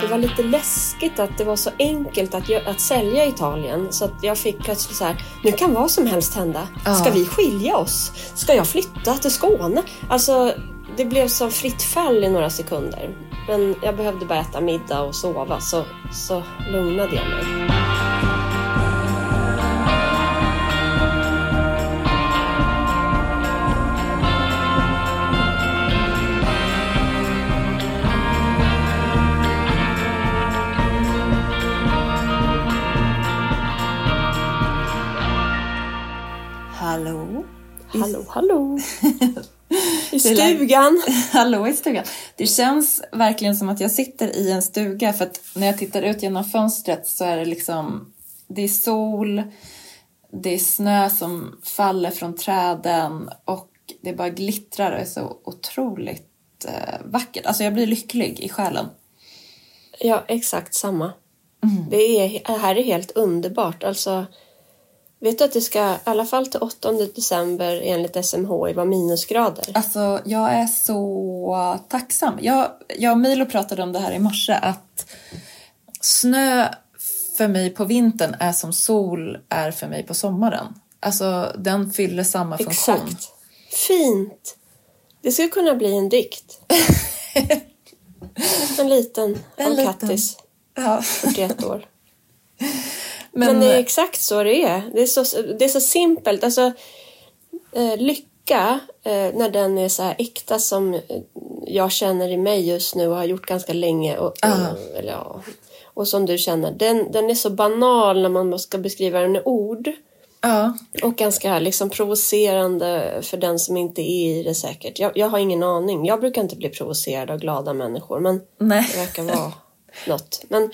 Det var lite läskigt att det var så enkelt att, att sälja Italien. Så att jag fick plötsligt så här, nu kan vad som helst hända. Ska vi skilja oss? Ska jag flytta till Skåne? Alltså, det blev som fritt fall i några sekunder. Men jag behövde bara äta middag och sova, så, så lugnade jag mig. Hallå? Hallå, hallå! I stugan. Hallå i stugan. Det känns verkligen som att jag sitter i en stuga för att när jag tittar ut genom fönstret så är det liksom det är sol, det är snö som faller från träden och det bara glittrar och är så otroligt eh, vackert. Alltså jag blir lycklig i själen. Ja, exakt samma. Det, är, det här är helt underbart. Alltså, vet du att det ska i alla fall till 8 december enligt SMHI vara minusgrader? Alltså jag är så tacksam. Jag, jag och Milo pratade om det här i morse att snö för mig på vintern är som sol är för mig på sommaren. Alltså den fyller samma funktion. Exakt. Fint! Det skulle kunna bli en dikt. en liten En om liten. Kattis, Ja. 41 år. Men, Men det är exakt så det är. Det är så, det är så simpelt. Alltså, eh, lycka, eh, när den är så här äkta som eh, jag känner i mig just nu och har gjort ganska länge. Och, och, eller, ja, och som du känner, den, den är så banal när man ska beskriva den i ord. ja, Och ganska liksom provocerande för den som inte är i det säkert. Jag, jag har ingen aning. Jag brukar inte bli provocerad av glada människor, men nej. det verkar vara något. Men,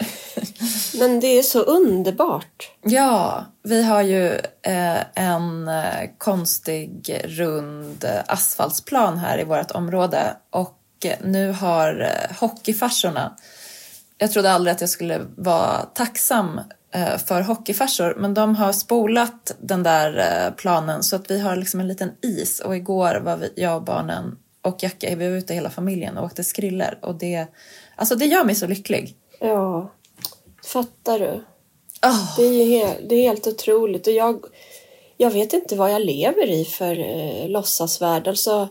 men det är så underbart. Ja, vi har ju eh, en eh, konstig rund eh, asfaltsplan här i vårt område och eh, nu har hockeyfarsorna, jag trodde aldrig att jag skulle vara tacksam eh, för hockeyfarsor, men de har spolat den där eh, planen så att vi har liksom en liten is och igår var vi, jag och barnen och Jacka, vi var ute hela familjen och åkte skriller och det, alltså det gör mig så lycklig. Ja, fattar du? Oh. Det är, helt, det är helt otroligt. Och jag, jag vet inte vad jag lever i för eh, låtsasvärld. Alltså,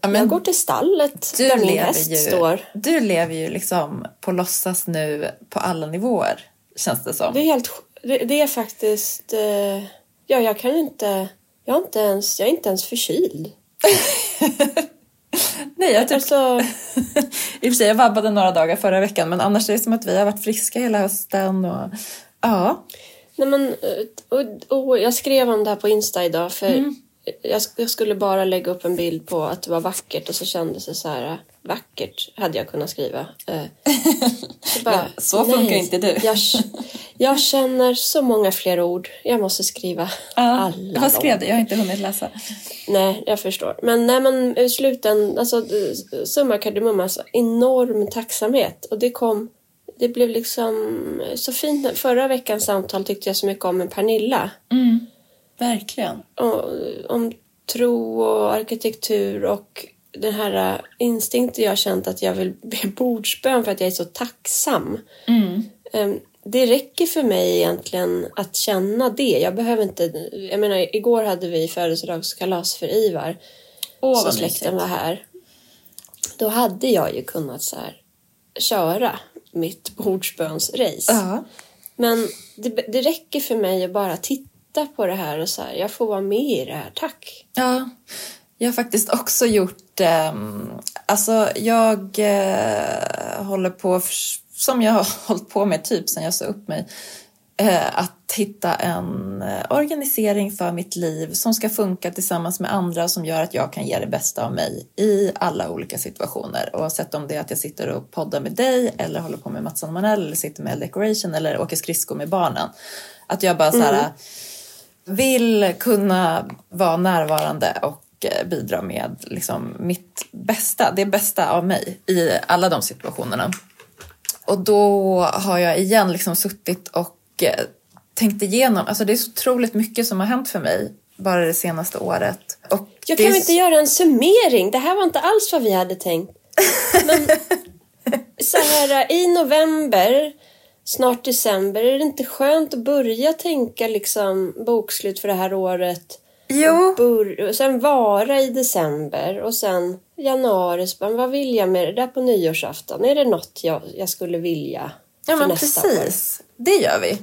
Ja, jag går till stallet Du där min häst ju, står. du lever ju liksom på låtsas nu på alla nivåer, känns det som. Det är, helt, det, det är faktiskt... Eh, ja, jag kan inte... Jag, har inte ens, jag är inte ens förkyld. Nej, jag typ, Alltså, I och för sig, jag vabbade några dagar förra veckan, men annars är det som att vi har varit friska hela hösten. Och, ja, nej men, eh, och, och jag skrev om det här på Insta idag för Mm. jag, jag skulle bara lägga upp en bild på att det var vackert och så kändes det så här... Vackert hade jag kunnat skriva. Eh, så bara, så funkar nej, inte du. Jag, jag känner så många fler ord. Jag måste skriva ja. alla Vad skrev du? Jag har inte hunnit läsa. Nej, jag förstår. Men nej, men i slutändan, alltså summa kardemumma, alltså, enorm tacksamhet. Och det kom, det blev liksom så fint. Förra veckans samtal tyckte jag så mycket om med Pernilla. Mm, verkligen. Och, om tro och arkitektur och den här äh, instinkten jag har känt att jag vill be bordsbön för att jag är så tacksam. Mm. Ehm, Det räcker för mig egentligen att känna det. Jag behöver inte... Jag menar, igår hade vi födelsedagskalas för Ivar. Åh, så släkten mysigt. var här. Då hade jag ju kunnat så här, köra mitt bordsbönsrace. Ja. Men det, det räcker för mig att bara titta på det här och så här, jag får vara med i det här, tack. Ja, jag har faktiskt också gjort... ehm, alltså, jag eh, håller på, som jag har hållit på med typ sen jag sa upp mig, eh, att hitta en eh, organisering för mitt liv som ska funka tillsammans med andra som gör att jag kan ge det bästa av mig i alla olika situationer. Oavsett om det är att jag sitter och poddar med dig eller håller på med Mattsson Manell eller sitter med Decoration eller åker skridskor med barnen. Att jag bara så här, vill kunna vara närvarande och eh, bidra med liksom, mitt bästa, det bästa av mig i alla de situationerna. Och då har jag igen liksom suttit och eh, tänkt igenom, alltså det är så otroligt mycket som har hänt för mig bara det senaste året. Och Jag det kan är inte göra en summering, det här var inte alls vad vi hade tänkt. Men så här i november, snart december, är det inte skönt att börja tänka liksom bokslut för det här året? Jo. Och sen vara i december och sen januari, så vad vill jag med det där på nyårsafton? Är det något jag, jag skulle vilja Ja men precis. Det gör vi.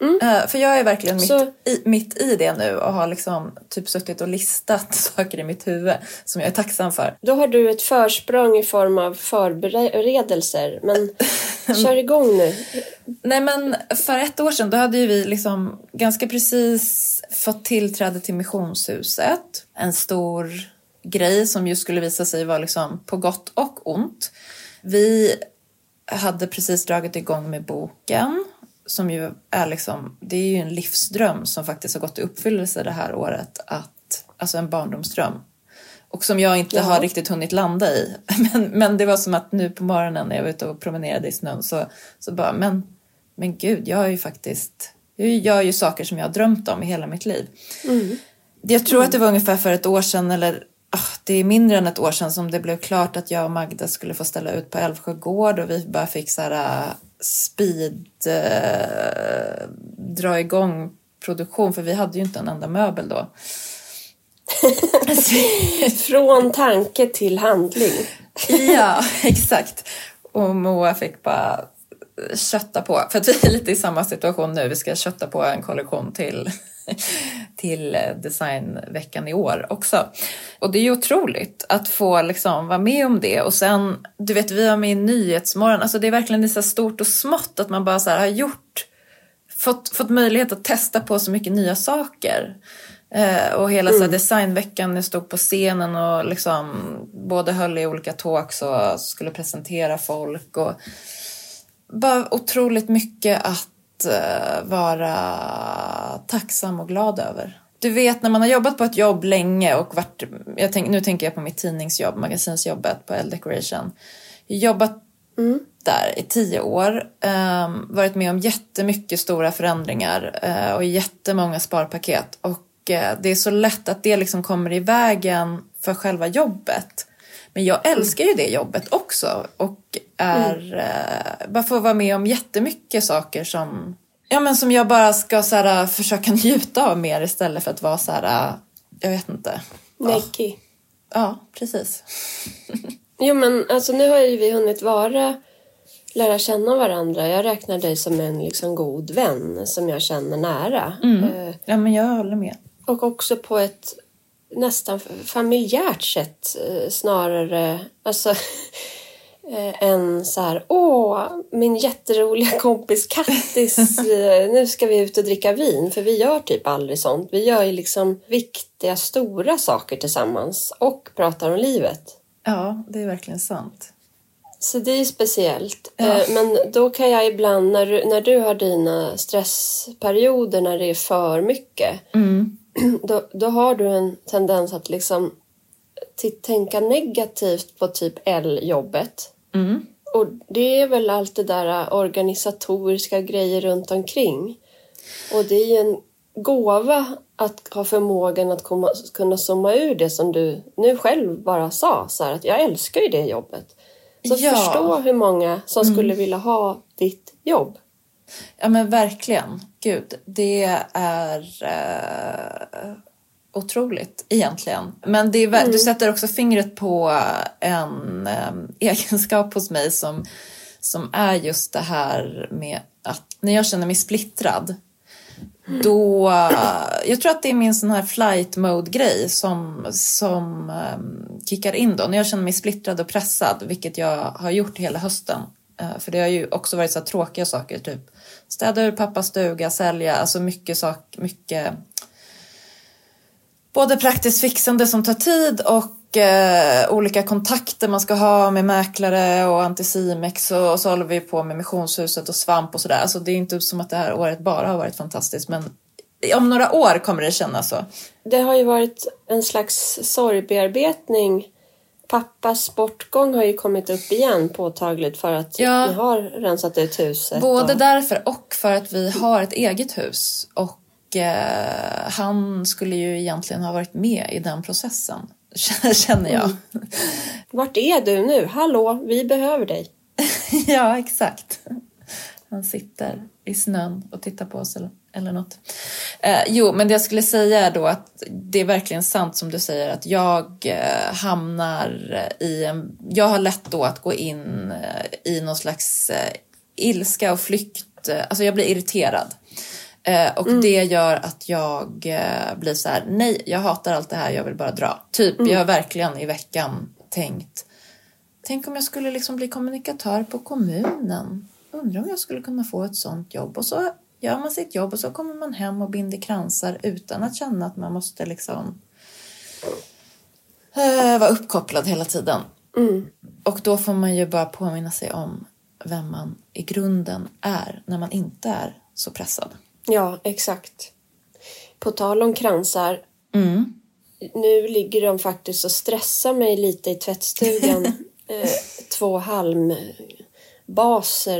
Mm. Eh, för jag är verkligen mitt, Så- i, mitt i det nu och har liksom typ suttit och listat saker i mitt huvud som jag är tacksam för. Då har du ett försprång i form av förberedelser. Men kör igång nu. Nej men för ett år sedan då hade ju vi liksom ganska precis fått tillträde till missionshuset. En stor grej som ju skulle visa sig vara liksom på gott och ont. Vi hade precis dragit igång med boken som ju är liksom, det är ju en livsdröm som faktiskt har gått i uppfyllelse det här året. Att, alltså en barndomsdröm. Och som jag inte Ja. har riktigt hunnit landa i. Men, men det var som att nu på morgonen när jag var ute och promenerade i snön så, så bara, men, men gud, jag har ju faktiskt, jag gör ju saker som jag har drömt om i hela mitt liv. Jag tror att det var ungefär för ett år sedan, eller ah, det är mindre än ett år sedan som det blev klart att jag och Magda skulle få ställa ut på Älvsjö gård och vi bara fick så här äh, speed eh, dra igång produktion för vi hade ju inte en enda möbel då. Från tanke till handling. ja, exakt. Och Moa fick bara kötta på. För att vi är lite i samma situation nu. Vi ska kötta på en kollektion till, till designveckan i år också. Och det är ju otroligt att få liksom vara med om det. Och sen, du vet, vi var med i Nyhetsmorgon. Alltså det är verkligen så stort och smått att man bara så har gjort fått, fått möjlighet att testa på så mycket nya saker. Eh, och hela så här, designveckan, jag stod på scenen och liksom både höll i olika talks och skulle presentera folk. Och bara otroligt mycket att eh, vara tacksam och glad över. Du vet när man har jobbat på ett jobb länge och varit, jag tänk, nu tänker jag på mitt tidningsjobb, magasinsjobbet på L Decoration. Jobbat där i tio år. Um, varit med om jättemycket stora förändringar uh, och jättemånga sparpaket. Och det är så lätt att det liksom kommer i vägen för själva jobbet. Men jag älskar ju det jobbet också och är, uh, bara får vara med om jättemycket saker som, ja, men som jag bara ska så här, försöka njuta av mer istället för att vara så här, jag vet inte. Necky. Ja, precis. Jo men alltså nu har ju vi hunnit vara, lära känna varandra. Jag räknar dig som en liksom god vän som jag känner nära. Eh, Ja, men jag håller med. Och också på ett nästan familjärt sätt eh, snarare. Alltså eh, än så här, åh, min jätteroliga kompis Kattis, eh, nu ska vi ut och dricka vin. För vi gör typ aldrig sånt. Vi gör ju liksom viktiga, stora saker tillsammans och pratar om livet. Ja, det är verkligen sant. Så det är speciellt. Eh, Men då kan jag ibland, när du, när du har dina stressperioder när det är för mycket, då, då har du en tendens att liksom tänka negativt på typ L-jobbet. Och det är väl allt det där organisatoriska grejer runt omkring. Och det är ju en gåva att ha förmågan att komma, kunna zooma ur det som du nu själv bara sa. Så här, att jag älskar ju det jobbet. Så Ja. förstå hur många som skulle vilja ha ditt jobb. Ja men verkligen. Gud, det är eh, otroligt egentligen. Men det är, ver- du sätter också fingret på en eh, egenskap hos mig som, som är just det här med att när jag känner mig splittrad då, jag tror att det är min sån här flight mode grej som, som um, kickar in då. När jag känner mig splittrad och pressad, vilket jag har gjort hela hösten. Eh, för det har ju också varit så här tråkiga saker, typ städa ur pappas stuga, sälja, alltså mycket sak, mycket både praktiskt fixande som tar tid och eh, olika kontakter man ska ha med mäklare och Anticimex och, och så håller vi på med missionshuset och svamp och sådär. Alltså det är inte som att det här året bara har varit fantastiskt men om några år kommer det kännas så. Det har ju varit en slags sorgbearbetning. Pappas bortgång har ju kommit upp igen påtagligt för att Ja. ni har rensat ut huset. Både och... därför och för att vi har ett eget hus och eh, han skulle ju egentligen ha varit med i den processen känner jag. Vart är du nu? Hallå, vi behöver dig. ja, exakt. Han sitter i snön och tittar på oss eller, eller något. Eh, jo, men det jag skulle säga är då att det är verkligen sant som du säger att jag eh, hamnar i en... Jag har lätt då att gå in eh, i någon slags eh, ilska och flykt. Eh, alltså jag blir irriterad. Eh, och mm. det gör att jag eh, blir så här, nej, jag hatar allt det här, jag vill bara dra. Typ, mm. jag har verkligen i veckan tänkt, tänk om jag skulle liksom bli kommunikatör på kommunen. Undrar om jag skulle kunna få ett sånt jobb. Och så gör man sitt jobb och så kommer man hem och binder kransar utan att känna att man måste liksom äh, vara uppkopplad hela tiden. Mm. Och då får man ju bara påminna sig om vem man i grunden är när man inte är så pressad. Ja, exakt. På tal om kransar. Mm. Nu ligger de faktiskt och stressar mig lite i tvättstugan. eh, två halmbaser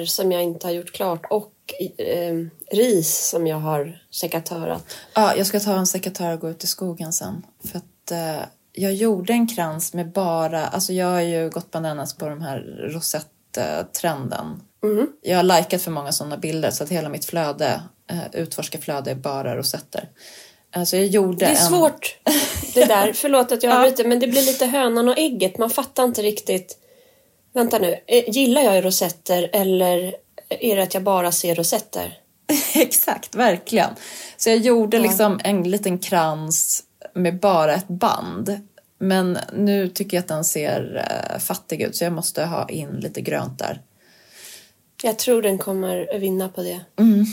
som jag inte har gjort klart och eh, ris som jag har sekatörat. Ja, jag ska ta en sekatör och gå ut i skogen sen. För att eh, jag gjorde en krans med bara, alltså jag har ju gått bananas på de här rosett-trenden. Mm. Jag har likat för många sådana bilder så att hela mitt flöde, eh, utforskarflöde är bara rosetter. Alltså jag gjorde det är en... svårt det där. Förlåt att jag avbryter ja. men det blir lite hönan och ägget. Man fattar inte riktigt. Vänta nu, eh, gillar jag rosetter eller är det att jag bara ser rosetter? Exakt, verkligen. Så jag gjorde ja. liksom en liten krans med bara ett band. Men nu tycker jag att den ser uh, fattig ut så jag måste ha in lite grönt där. Jag tror den kommer vinna på det. Mm.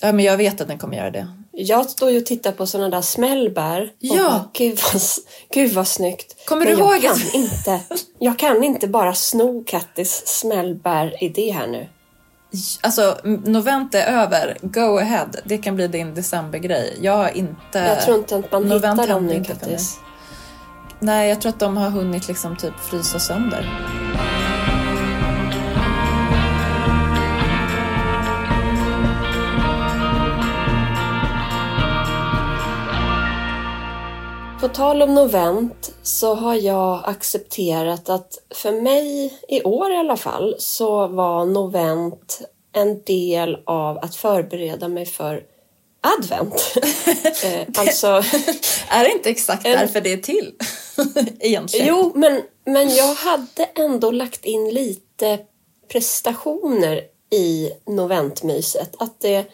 Ja, men jag vet att den kommer göra det. Jag står ju och tittar på sådana där smällbär. Ja. bara, gud, vad, gud vad snyggt. Kommer Men du ihåg? Jag kan, inte, jag kan inte bara sno Kattis smällbär-idé här nu. Alltså, Novent är över. Go ahead. Det kan bli din decembergrej. Jag har inte... Jag tror inte att man Novent hittar dem nu. Kattis. Nej, jag tror att de har hunnit liksom typ frysa sönder. På tal om novent så har jag accepterat att för mig i år i alla fall så var novent en del av att förbereda mig för advent. eh, alltså, är det inte exakt därför det är till? Egentligen. Jo, men, men jag hade ändå lagt in lite prestationer i noventmyset. Att det,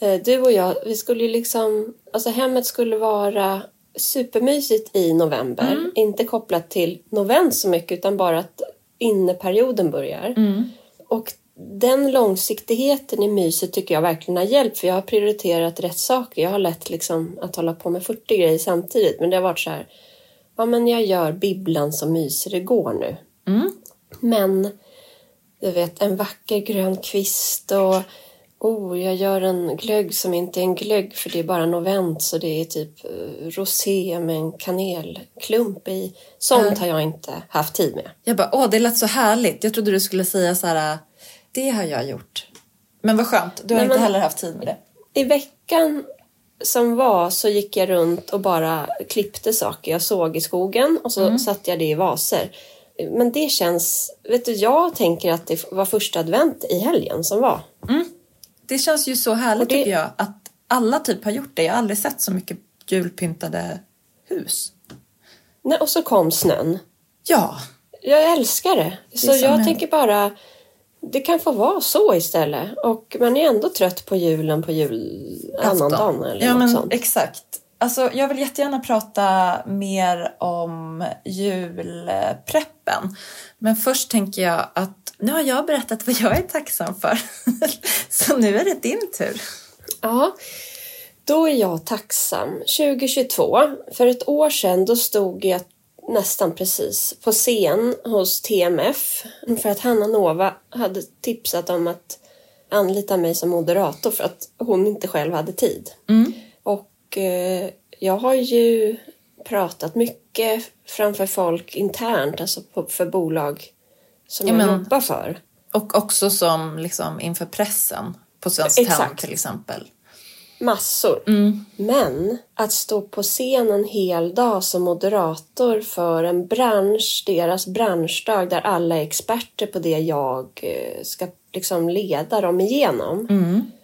eh, du och jag, vi skulle ju liksom, alltså hemmet skulle vara supermysigt i november. Mm. Inte kopplat till novent så mycket utan bara att inneperioden börjar. Mm. Och den långsiktigheten i myset tycker jag verkligen har hjälpt för jag har prioriterat rätt saker. Jag har lätt liksom att hålla på med 40 grejer samtidigt men det har varit så här ja men jag gör bibblan som myser det går nu. Mm. Men du vet en vacker grön kvist och oh, jag gör en glögg som inte är en glögg för det är bara novent så det är typ eh, rosé med en kanelklump i. Sånt Ja. har jag inte haft tid med. Jag bara, åh det lät så härligt. Jag trodde du skulle säga så här, det har jag gjort. Men vad skönt, du har Nej, inte heller haft tid med det. I veckan som var så gick jag runt och bara klippte saker jag såg i skogen och så Mm. satte jag det i vaser. Men det känns, vet du, jag tänker att det var första advent i helgen som var. Det känns ju så härligt det- tycker jag att alla typ har gjort det. Jag har aldrig sett så mycket julpyntade hus. Nej, och så kom snön. Ja, Jag älskar det. Så som jag en- tänker bara, det kan få vara så istället. Och man är ändå trött på julen på jul annandagen eller ja, något men sånt. Exakt. Alltså, jag vill jättegärna prata mer om julpreppen. Men först tänker jag att nu har jag berättat vad jag är tacksam för. Så nu är det din tur. Ja, då är jag tacksam. 2022, för ett år sedan, då stod jag nästan precis på scen hos TMF för att Hanna Nova hade tipsat om att anlita mig som moderator för att hon inte själv hade tid. Och eh, jag har ju pratat mycket framför folk internt, alltså på, för bolag som Ja, jag men- jobbar för. Och också som liksom inför pressen på Svenskt Exakt. Tenn till exempel. massor. Men att stå på scen en hel dag som moderator för en bransch, deras branschdag där alla är experter på det jag eh, ska liksom leda dem igenom.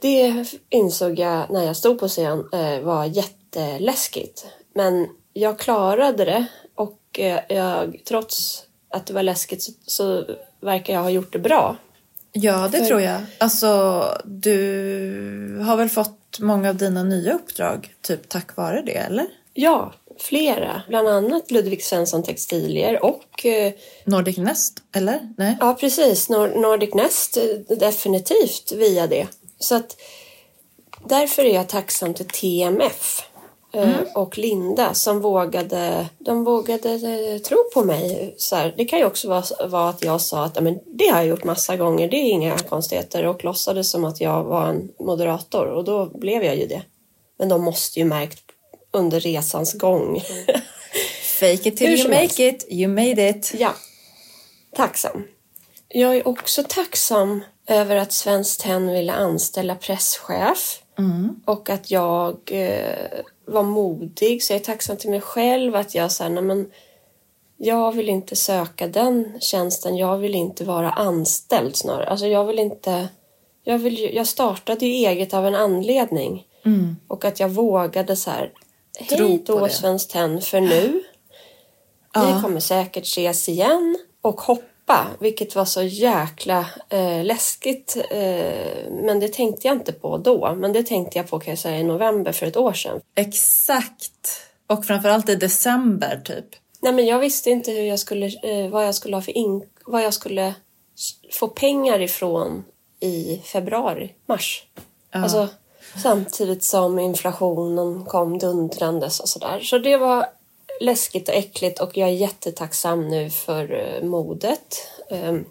Det insåg jag när jag stod på scen eh, var jätteläskigt. Men jag klarade det och eh, jag, trots att det var läskigt så, så verkar jag ha gjort det bra. Ja, det För- tror jag. Alltså, du har väl fått många av dina nya uppdrag typ tack vare det, eller? Ja, flera. Bland annat Ludvig Svensson Textilier och eh, Nordic Nest, eller? Nej? Ja, precis. Nor- Nordic Nest, eh, definitivt via det. Så att därför är jag tacksam till TMF eh, och Linda som vågade, de vågade eh, tro på mig. Så här, det kan ju också vara, vara att jag sa att "Ja, men det har jag gjort massa gånger, det är inga konstigheter och låtsades som att jag var en moderator och då blev jag ju det. Men de måste ju märkt under resans gång. Fake it till you make helst. it, you made it. Ja, tacksam. Jag är också tacksam över att Svenskt Tenn ville anställa presschef och att jag eh, var modig. Så jag är tacksam till mig själv att jag sa, nej men jag vill inte söka den tjänsten. Jag vill inte vara anställd snarare. Alltså jag vill inte... Jag, vill, jag startade ju eget av en anledning. Och att jag vågade så här, hej då. Svenskt Tenn för nu. Ja. Vi kommer säkert ses igen och hoppa, vilket var så jäkla eh, läskigt. Eh, men det tänkte jag inte på då. Men det tänkte jag på kan jag säga i november för ett år sedan. Exakt. Och framförallt i december, typ. Nej, men jag visste inte hur jag skulle, eh, vad jag skulle ha för in, vad jag skulle få pengar ifrån i februari, mars. Alltså samtidigt som inflationen kom dundrandes och sådär. Så det var läskigt och äckligt och jag är jättetacksam nu för eh, modet. Ehm,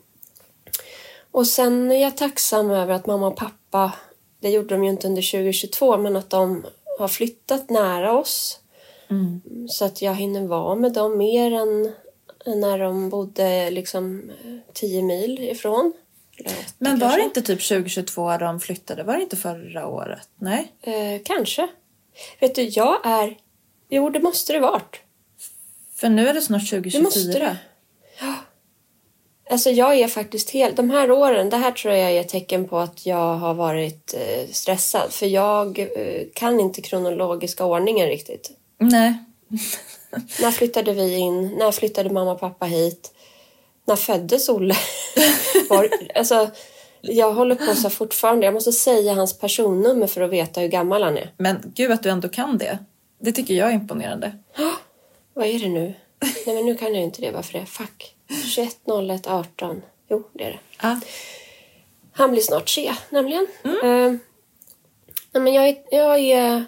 och sen är jag tacksam över att mamma och pappa, det gjorde de ju inte under 2022, men att de har flyttat nära oss. Så att jag hinner vara med dem mer än när de bodde liksom eh, 10 mil ifrån. Men var det inte typ 2022 de flyttade? Var det inte förra året? Nej? Eh, kanske. Vet du, jag är... Jo, det måste det varit. För nu är det snart Det 2024. måste det. Ja. Alltså jag är faktiskt helt... De här åren, det här tror jag är ett tecken på att jag har varit eh, stressad. För jag eh, kan inte kronologiska ordningen riktigt. Nej. När flyttade vi in? När flyttade mamma och pappa hit? När föddes Olle? Var, alltså, jag håller på så fortfarande. Jag måste säga hans personnummer för att veta hur gammal han är. Men gud att du ändå kan det. Det tycker jag är imponerande. Vad är det nu? Nej, men nu kan jag inte det. Varför det? Fuck. 21 01 18. Jo, det är det. Ja. Han blir snart tre, nämligen. Eh, nej, men jag, är, jag är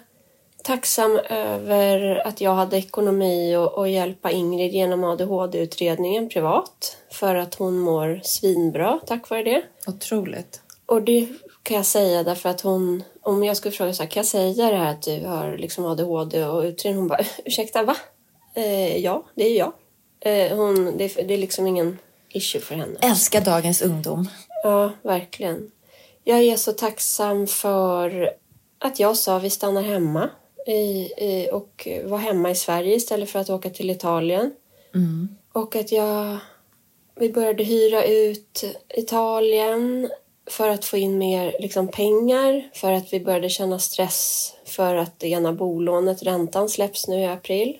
tacksam över att jag hade ekonomi och, och hjälpa Ingrid genom ADHD-utredningen privat. För att hon mår svinbra tack vare det. Otroligt. Och det kan jag säga därför att hon, om jag skulle fråga så här, kan jag säga det här att du har liksom ADHD och utredning? Hon bara, ursäkta va? Eh, ja, det är jag. Eh, hon, det, det är liksom ingen issue för henne. Älskar dagens ungdom. Ja, verkligen. Jag är så tacksam för att jag sa vi stannar hemma i, i, och var hemma i Sverige istället för att åka till Italien. Och att jag, vi började hyra ut Italien för att få in mer liksom, pengar. För att vi började känna stress för att det ena bolånet, räntan, släpps nu i april.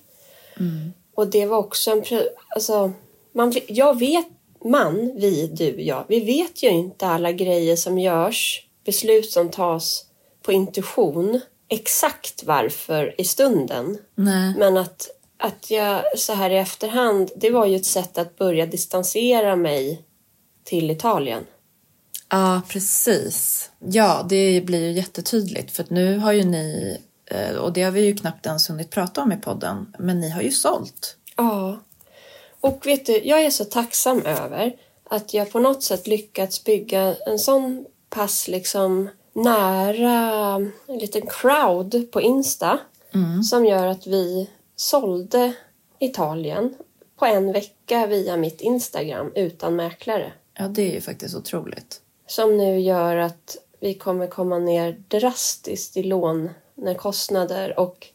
Och det var också en... Alltså, man, jag vet, man, vi, du, jag, vi vet ju inte alla grejer som görs, beslut som tas på intuition, exakt varför i stunden. Nej. Men att, att jag så här i efterhand, det var ju ett sätt att börja distansera mig till Italien. Ja, precis. Ja, det blir ju jättetydligt för att nu har ju ni, och det har vi ju knappt ens hunnit prata om i podden, men ni har ju sålt. Ja. Och vet du, jag är så tacksam över att jag på något sätt lyckats bygga en sån pass liksom nära en liten crowd på Insta som gör att vi sålde Italien på en vecka via mitt Instagram utan mäklare. Ja, det är ju faktiskt otroligt. Som nu gör att vi kommer komma ner drastiskt i lån när kostnader och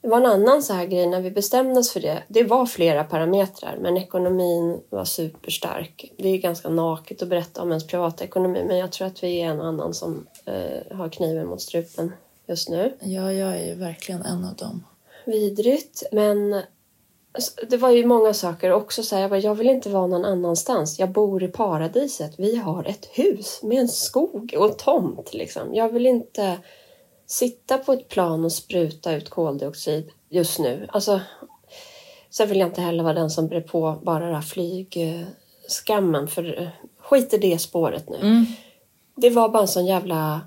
det var en annan så här grej när vi bestämde oss för det. Det var flera parametrar men ekonomin var superstark. Det är ganska naket att berätta om ens privatekonomi men jag tror att vi är en annan som eh, har kniven mot strupen just nu. Ja, jag är ju verkligen en av dem. Vidrigt men det var ju många saker också så här, jag, bara, jag vill inte vara någon annanstans. Jag bor i paradiset. Vi har ett hus med en skog och en tomt liksom. Jag vill inte sitta på ett plan och spruta ut koldioxid just nu. Alltså, sen vill jag inte heller vara den som brer på bara den här flygskammen för eh, skit i det spåret nu. Mm. Det var bara en sån jävla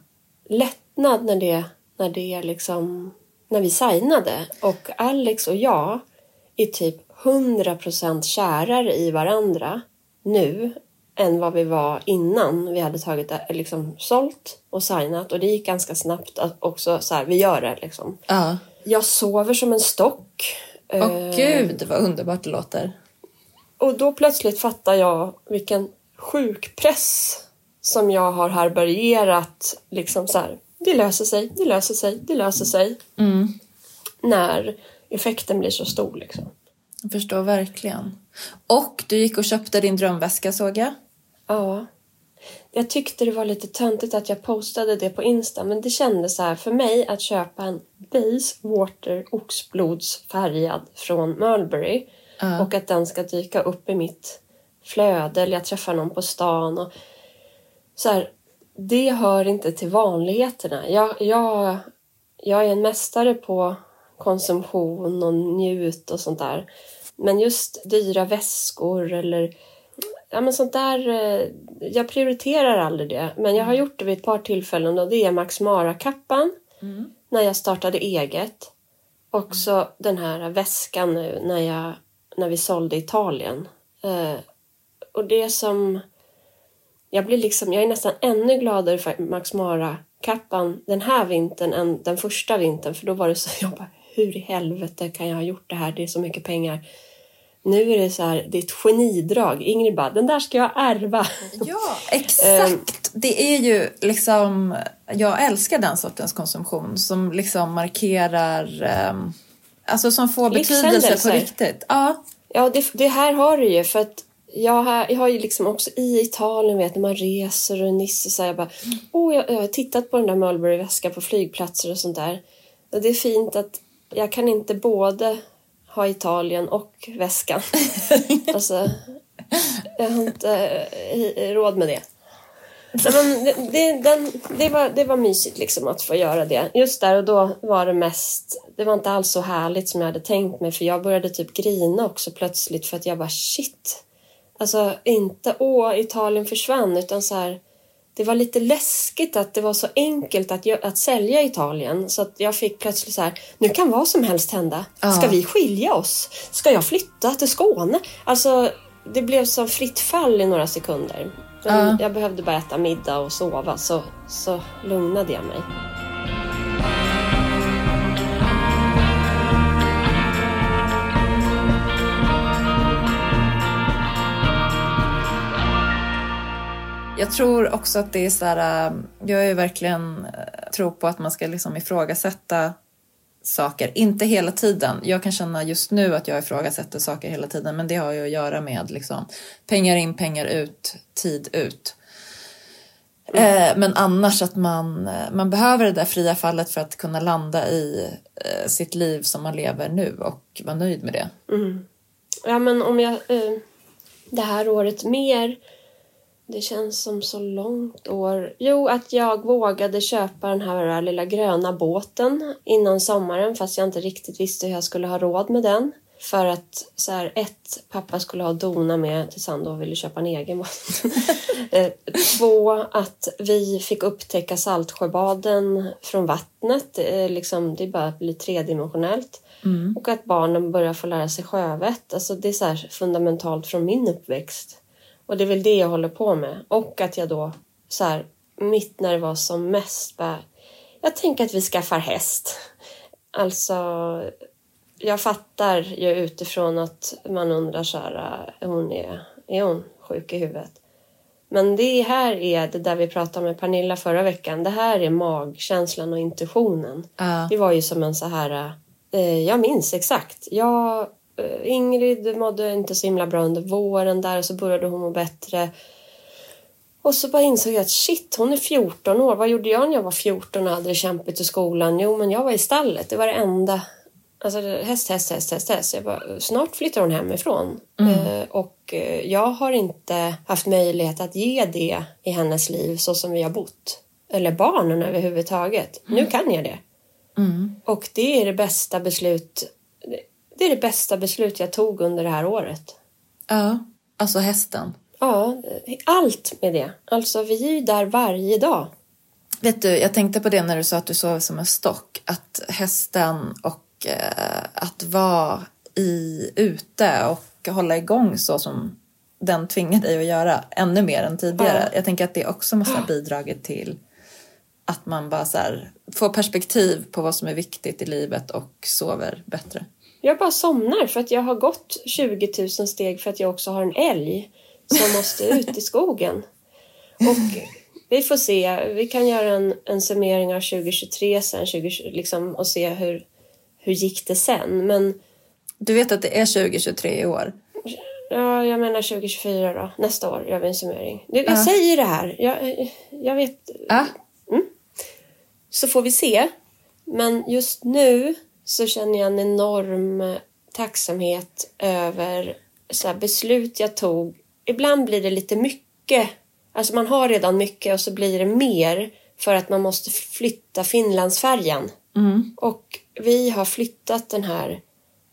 lättnad när det, när det liksom, när vi signade och Alex och jag är typ 100% kärare i varandra nu än vad vi var innan vi hade tagit liksom sålt och signat och det gick ganska snabbt att också så här, vi gör det liksom. Ja. Jag sover som en stock. Åh Eh, gud vad underbart det låter. Och då plötsligt fattar jag vilken sjuk press som jag har härbärgerat. Liksom så här, det löser sig, det löser sig, det löser sig. Mm. När effekten blir så stor liksom. Jag förstår verkligen. Och du gick och köpte din drömväska såg jag. Ja. Jag tyckte det var lite töntigt att jag postade det på Insta men det kändes så här för mig att köpa en Base Water oxblodsfärgad från Mulberry Ja. och att den ska dyka upp i mitt flöde eller jag träffar någon på stan och så här, det hör inte till vanligheterna. Jag, jag, jag är en mästare på konsumtion och njut och sånt där. Men just dyra väskor eller ja, men sånt där. eh, Jag prioriterar aldrig det. Men jag har gjort det vid ett par tillfällen och det är Max Mara-kappan när jag startade eget. Också den här väskan nu när, jag, när vi sålde i Italien. Eh, och det som... Jag blir liksom, jag är nästan ännu gladare för Max Mara-kappan den här vintern än den första vintern. För då var det så, jag bara, hur i helvete kan jag ha gjort det här? Det är så mycket pengar. Nu är det så här, det är ett genidrag. Ingrid bara, den där ska jag ärva. Ja, exakt. Det är ju liksom, jag älskar den sortens konsumtion som liksom markerar, ehm, alltså som får betydelse på riktigt. Ja, Ja, det, det här har du ju. För att jag har, jag har ju liksom också i Italien, vet när man reser och Nisse så här, jag bara, åh, jag, jag har tittat på den där Mulberry-väskan på flygplatser och sånt där. Och det är fint att jag kan inte både ha Italien och väskan. alltså, jag har inte eh, råd med det. Nej, men det, det, den, det, var, det var mysigt liksom att få göra det. Just där och då var det mest, det var inte alls så härligt som jag hade tänkt mig för jag började typ grina också plötsligt för att jag bara shit. Alltså inte åh, Italien försvann utan så här det var lite läskigt att det var så enkelt att, att sälja Italien så att jag fick plötsligt så här, nu kan vad som helst hända. Ska vi skilja oss? Ska jag flytta till Skåne? Alltså, det blev som fritt fall i några sekunder. Men Ja. jag behövde bara äta middag och sova så, så lugnade jag mig. Jag tror också att det är så här, äh, jag är verkligen äh, tror på att man ska liksom ifrågasätta saker. Inte hela tiden. Jag kan känna just nu att jag ifrågasätter saker hela tiden men det har ju att göra med liksom, pengar in, pengar ut, tid ut. Eh, men annars att man, eh, man behöver det där fria fallet för att kunna landa i eh, sitt liv som man lever nu och vara nöjd med det. Ja, men om jag... Eh, det här året mer... Det känns som så långt år. Jo, att jag vågade köpa den här lilla gröna båten innan sommaren fast jag inte riktigt visste hur jag skulle ha råd med den. För att så här, ett, pappa skulle ha dona med tills han då ville köpa en egen båt. Eh, Två, att vi fick upptäcka Saltsjöbaden från vattnet. Eh, Liksom, det bara blir tredimensionellt. Och att barnen börjar få lära sig sjövett. Alltså det är så fundamentalt från min uppväxt. Och det är väl det jag håller på med. Och att jag då, så här, mitt när det var som mest, bara, jag tänker att vi skaffar häst. Alltså, jag fattar ju utifrån att man undrar så här, är hon, är, är hon sjuk i huvudet? Men det här är det där vi pratade med Pernilla förra veckan. Det här är magkänslan och intuitionen. Ja. Det var ju som en så här... Eh, jag minns exakt. Jag, Ingrid mådde inte så himla bra under våren där och så började hon må bättre. Och så bara insåg jag att shit, hon är 14 år. Vad gjorde jag när jag var 14 och hade det kämpigt i skolan? Jo, men jag var i stallet. Det var det enda. Alltså häst, häst, häst, häst, häst. Jag bara, snart flyttar hon hemifrån. Eh, och eh, jag har inte haft möjlighet att ge det i hennes liv så som vi har bott. Eller barnen överhuvudtaget. Nu kan jag det. Och det är det bästa beslut. Det är det bästa beslut jag tog under det här året. ja. Alltså hästen. Ja, allt med det. Alltså vi är ju där varje dag. Vet du, jag tänkte på det när du sa att du sov som en stock. Att hästen och eh, att vara i, ute och hålla igång så som den tvingar dig att göra ännu mer än tidigare. Ja. Jag tänker att det också måste ha bidragit till att man bara så får perspektiv på vad som är viktigt i livet och sover bättre. Jag bara somnar för att jag har gått 20 000 steg för att jag också har en älg som måste ut i skogen. Och vi får se. Vi kan göra en, en summering av 2023 sen 20, liksom, och se hur, hur gick det sen. Men Du vet att det är 2023 i år. ja, jag menar 2024 då. Nästa år gör vi en summering. Jag, jag Ja. säger det här. Jag, jag vet. Ja, Så får vi se. Men just nu så känner jag en enorm tacksamhet över så här beslut jag tog. Ibland blir det lite mycket. Alltså man har redan mycket och så blir det mer för att man måste flytta Finlandsfärjan. Och vi har flyttat den här,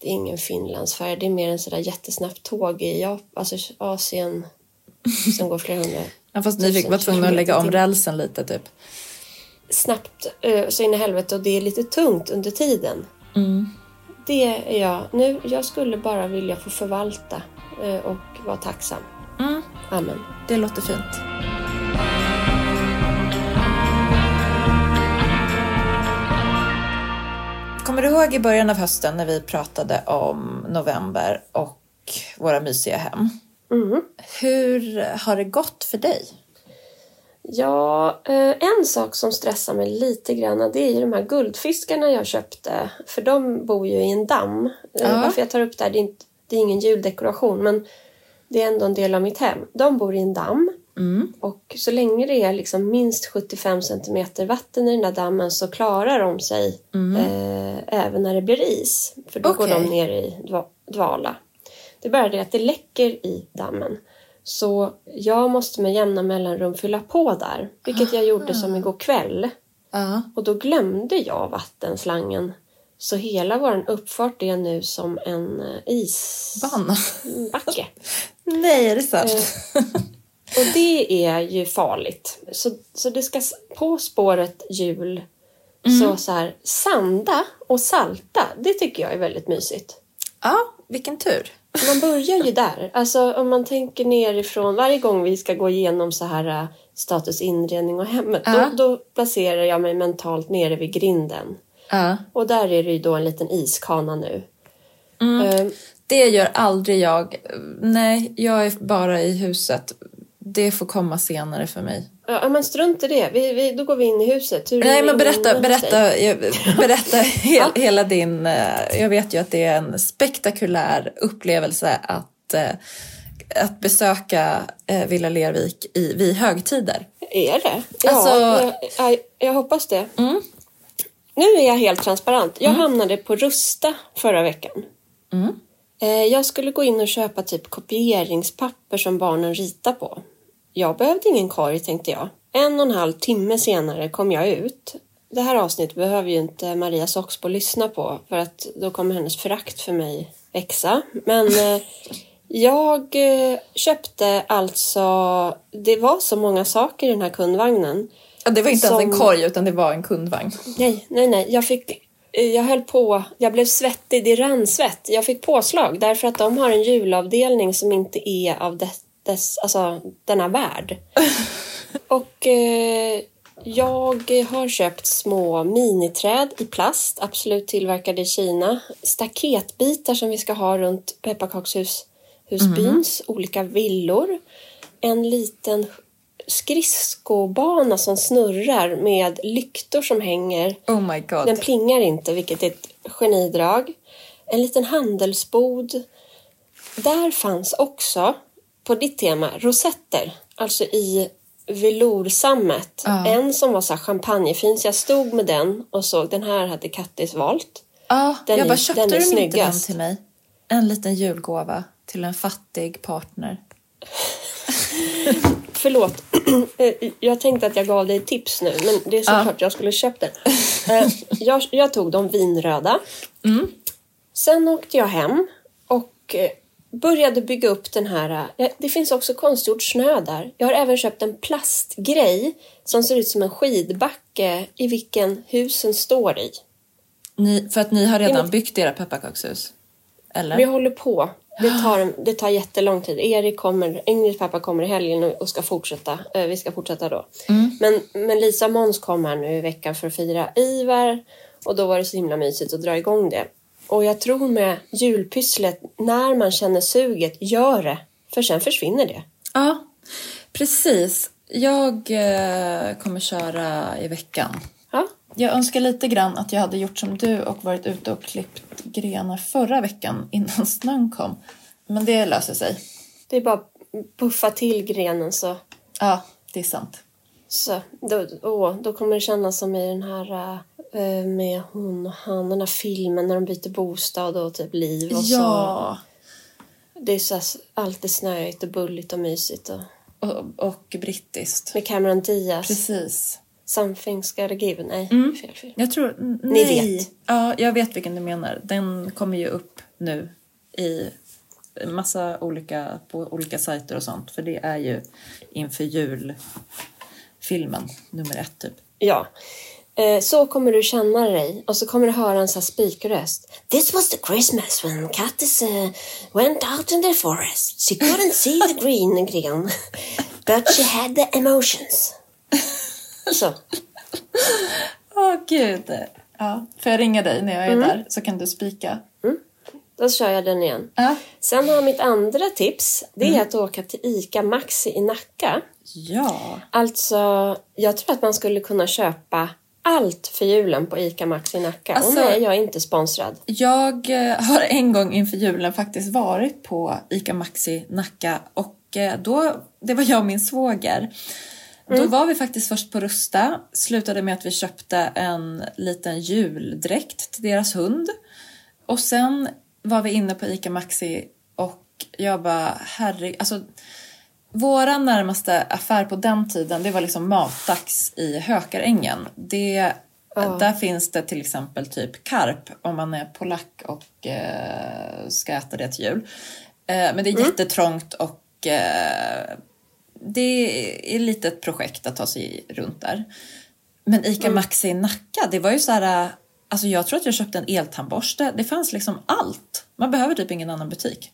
det är ingen Finlandsfärja, det är mer en sådär jättesnabbt tåg i Jap- alltså Asien som går flera hundra Ja, fast ni fick vara tvungna att lägga om rälsen lite typ. snabbt eh, så in i helvete och det är lite tungt under tiden. Det är jag. Nu, jag skulle bara vilja få förvalta eh, och vara tacksam. Mm. Amen. Det låter fint. Kommer du ihåg i början av hösten när vi pratade om november och våra mysiga hem? Hur har det gått för dig? Ja, eh, en sak som stressar mig lite grann det är ju de här guldfiskarna jag köpte. För de bor ju i en damm. Eh, Ja. Varför jag tar upp det här, det är, inte, det är ingen juldekoration men det är ändå en del av mitt hem. De bor i en damm. Och så länge det är liksom minst 75 centimeter vatten i den där dammen så klarar de sig eh, även när det blir is. För då går Okej. de ner i dva- dvala. Det är bara det att det läcker i dammen. Så jag måste med jämna mellanrum fylla på där. Vilket jag gjorde som igår kväll. Och då glömde jag vattenslangen. Så hela vår uppfart är nu som en eh, isbacke. Nej, är det sant? Eh, Och det är ju farligt. Så, så det ska på spåret jul. Så, så här, sanda och salta, det tycker jag är väldigt mysigt. Ja, vilken tur. Man börjar ju där. Alltså om man tänker nerifrån, varje gång vi ska gå igenom så här äh, status inredning och hemmet, Ja. då, då placerar jag mig mentalt nere vid grinden. Ja. Och där är det ju då en liten iskana nu. Eh, Det gör aldrig jag. Nej, jag är bara i huset. Det får komma senare för mig. Ja, men strunt i det. Vi, vi, då går vi in i huset. Hur Nej, men berätta, berätta, jag- berätta hel, hela din... eh, Jag vet ju att det är en spektakulär upplevelse att, eh, att besöka eh, Villa Lervik i, vid högtider. Är det? Ja, Alltså- jag, jag, jag hoppas det. Nu är jag helt transparent. Jag hamnade på Rusta förra veckan. Eh, Jag skulle gå in och köpa typ kopieringspapper som barnen ritar på. Jag behövde ingen korg tänkte jag. En och en halv timme senare kom jag ut. Det här avsnittet behöver ju inte Maria Soxbo lyssna på för att då kommer hennes förakt för mig växa. Men eh, jag eh, köpte alltså, det var så många saker i den här kundvagnen. Ja, det var inte ens en Som- korg utan det var en kundvagn. Nej, nej, nej. Jag fick... eh, Jag höll på, jag blev svettig, det rann svett. Jag fick påslag därför att de har en julavdelning som inte är av dess, dess, alltså, denna värld. Och eh, jag har köpt små miniträd i plast, absolut tillverkade i Kina. Staketbitar som vi ska ha runt pepparkakshusbyns olika villor. En liten skridskobana som snurrar med lyktor som hänger. Oh my god. Den plingar inte, vilket är ett genidrag. En liten handelsbod. Där fanns också, på ditt tema, rosetter. Alltså i veloursammet. Ja. En som var så här champagnefin, så jag stod med den och såg den här hade Kattis valt. Ja, Den jag är- bara, köpte den är du inte den till mig? En liten julgåva till en fattig partner. Förlåt, Eh, jag tänkte att jag gav dig tips nu, men det är såklart jag skulle köpt den. Eh, jag, jag tog de vinröda. Sen åkte jag hem och eh, började bygga upp den här... eh, Det finns också konstgjord snö där. Jag har även köpt en plastgrej som ser ut som en skidbacke i vilken husen står i. Ni, för att ni har redan mitt- byggt era pepparkakshus? Eller? Jag håller på. Det tar, det tar jättelång tid. Erik kommer, Ingrids pappa kommer i helgen och- ska fortsätta. Eh, vi ska fortsätta då. Men, men Lisa och Måns kom här nu i veckan för att fira Ivar. Och då var det så himla mysigt att dra igång det. Och jag tror med julpysslet, när man känner suget, gör det. För sen försvinner det. Ja, precis. Jag eh, kommer köra i veckan. Ja, Jag önskar lite grann att jag hade gjort som du och varit ute och klippt grenar förra veckan innan snön kom. Men det löser sig. det är bara att puffa till grenen så Ja, det är sant. Så då, åh, då kommer det kännas som i den här eh, med hon och han, den här filmen när de byter bostad och typ liv och så. Ja, Det är så här, alltid snöigt och bulligt och mysigt. Och, och, och brittiskt. med Cameron Diaz. Precis. Something's gotta give. Nej, fel film. Jag tror... n- Ni nej. vet. Ja, jag vet vilken du menar. Den kommer ju upp nu i massa olika, på olika sajter och sånt. För det är ju inför julfilmen nummer ett typ. Ja. Eh, så kommer du känna dig och så kommer du höra en sån här spikröst. This was the Christmas when Kattis uh, went out in the forest. She couldn't see the green again. But she had the emotions. Så. Åh gud. Ja, får jag ringa dig när jag är där så kan du spika? Då kör jag den igen. Ja. Sen har mitt andra tips, det är att åka till ICA Maxi i Nacka. Ja. Alltså, jag tror att man skulle kunna köpa allt för julen på ICA Maxi i Nacka. Alltså- och nej, jag är inte sponsrad. Jag eh, har en gång inför julen faktiskt varit på ICA Maxi Nacka och eh, då, det var jag och min svåger. Då var vi faktiskt först på Rusta, slutade med att vi köpte en liten juldräkt till deras hund. Och sen var vi inne på ICA Maxi och jag bara, herre, alltså våra närmaste affär på den tiden, det var liksom matdags i Hökarängen. Det, Där finns det till exempel typ karp om man är polack och eh, ska äta det till jul. Eh, men det är jättetrångt och eh, det är lite ett projekt att ta sig runt där. Men ICA Maxi i Nacka, det var ju så här... Alltså jag tror att jag köpte en eltandborste. Det fanns liksom allt. Man behöver typ ingen annan butik.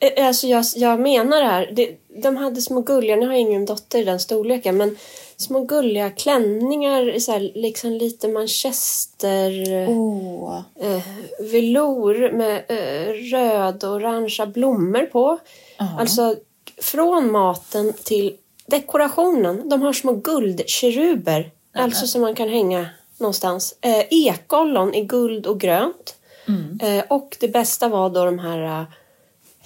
Eh, Alltså jag, jag menar det här. Det, de hade små gulliga, nu har jag ingen dotter i den storleken, men små gulliga klänningar i så här, liksom lite manchester... Åh. eh, velour med eh, röd och orangea blommor på. Alltså från maten till dekorationen. De har små guldkeruber. Alltså som man kan hänga någonstans. Eh, ekollon i guld och grönt. Eh, och det bästa var då de här eh,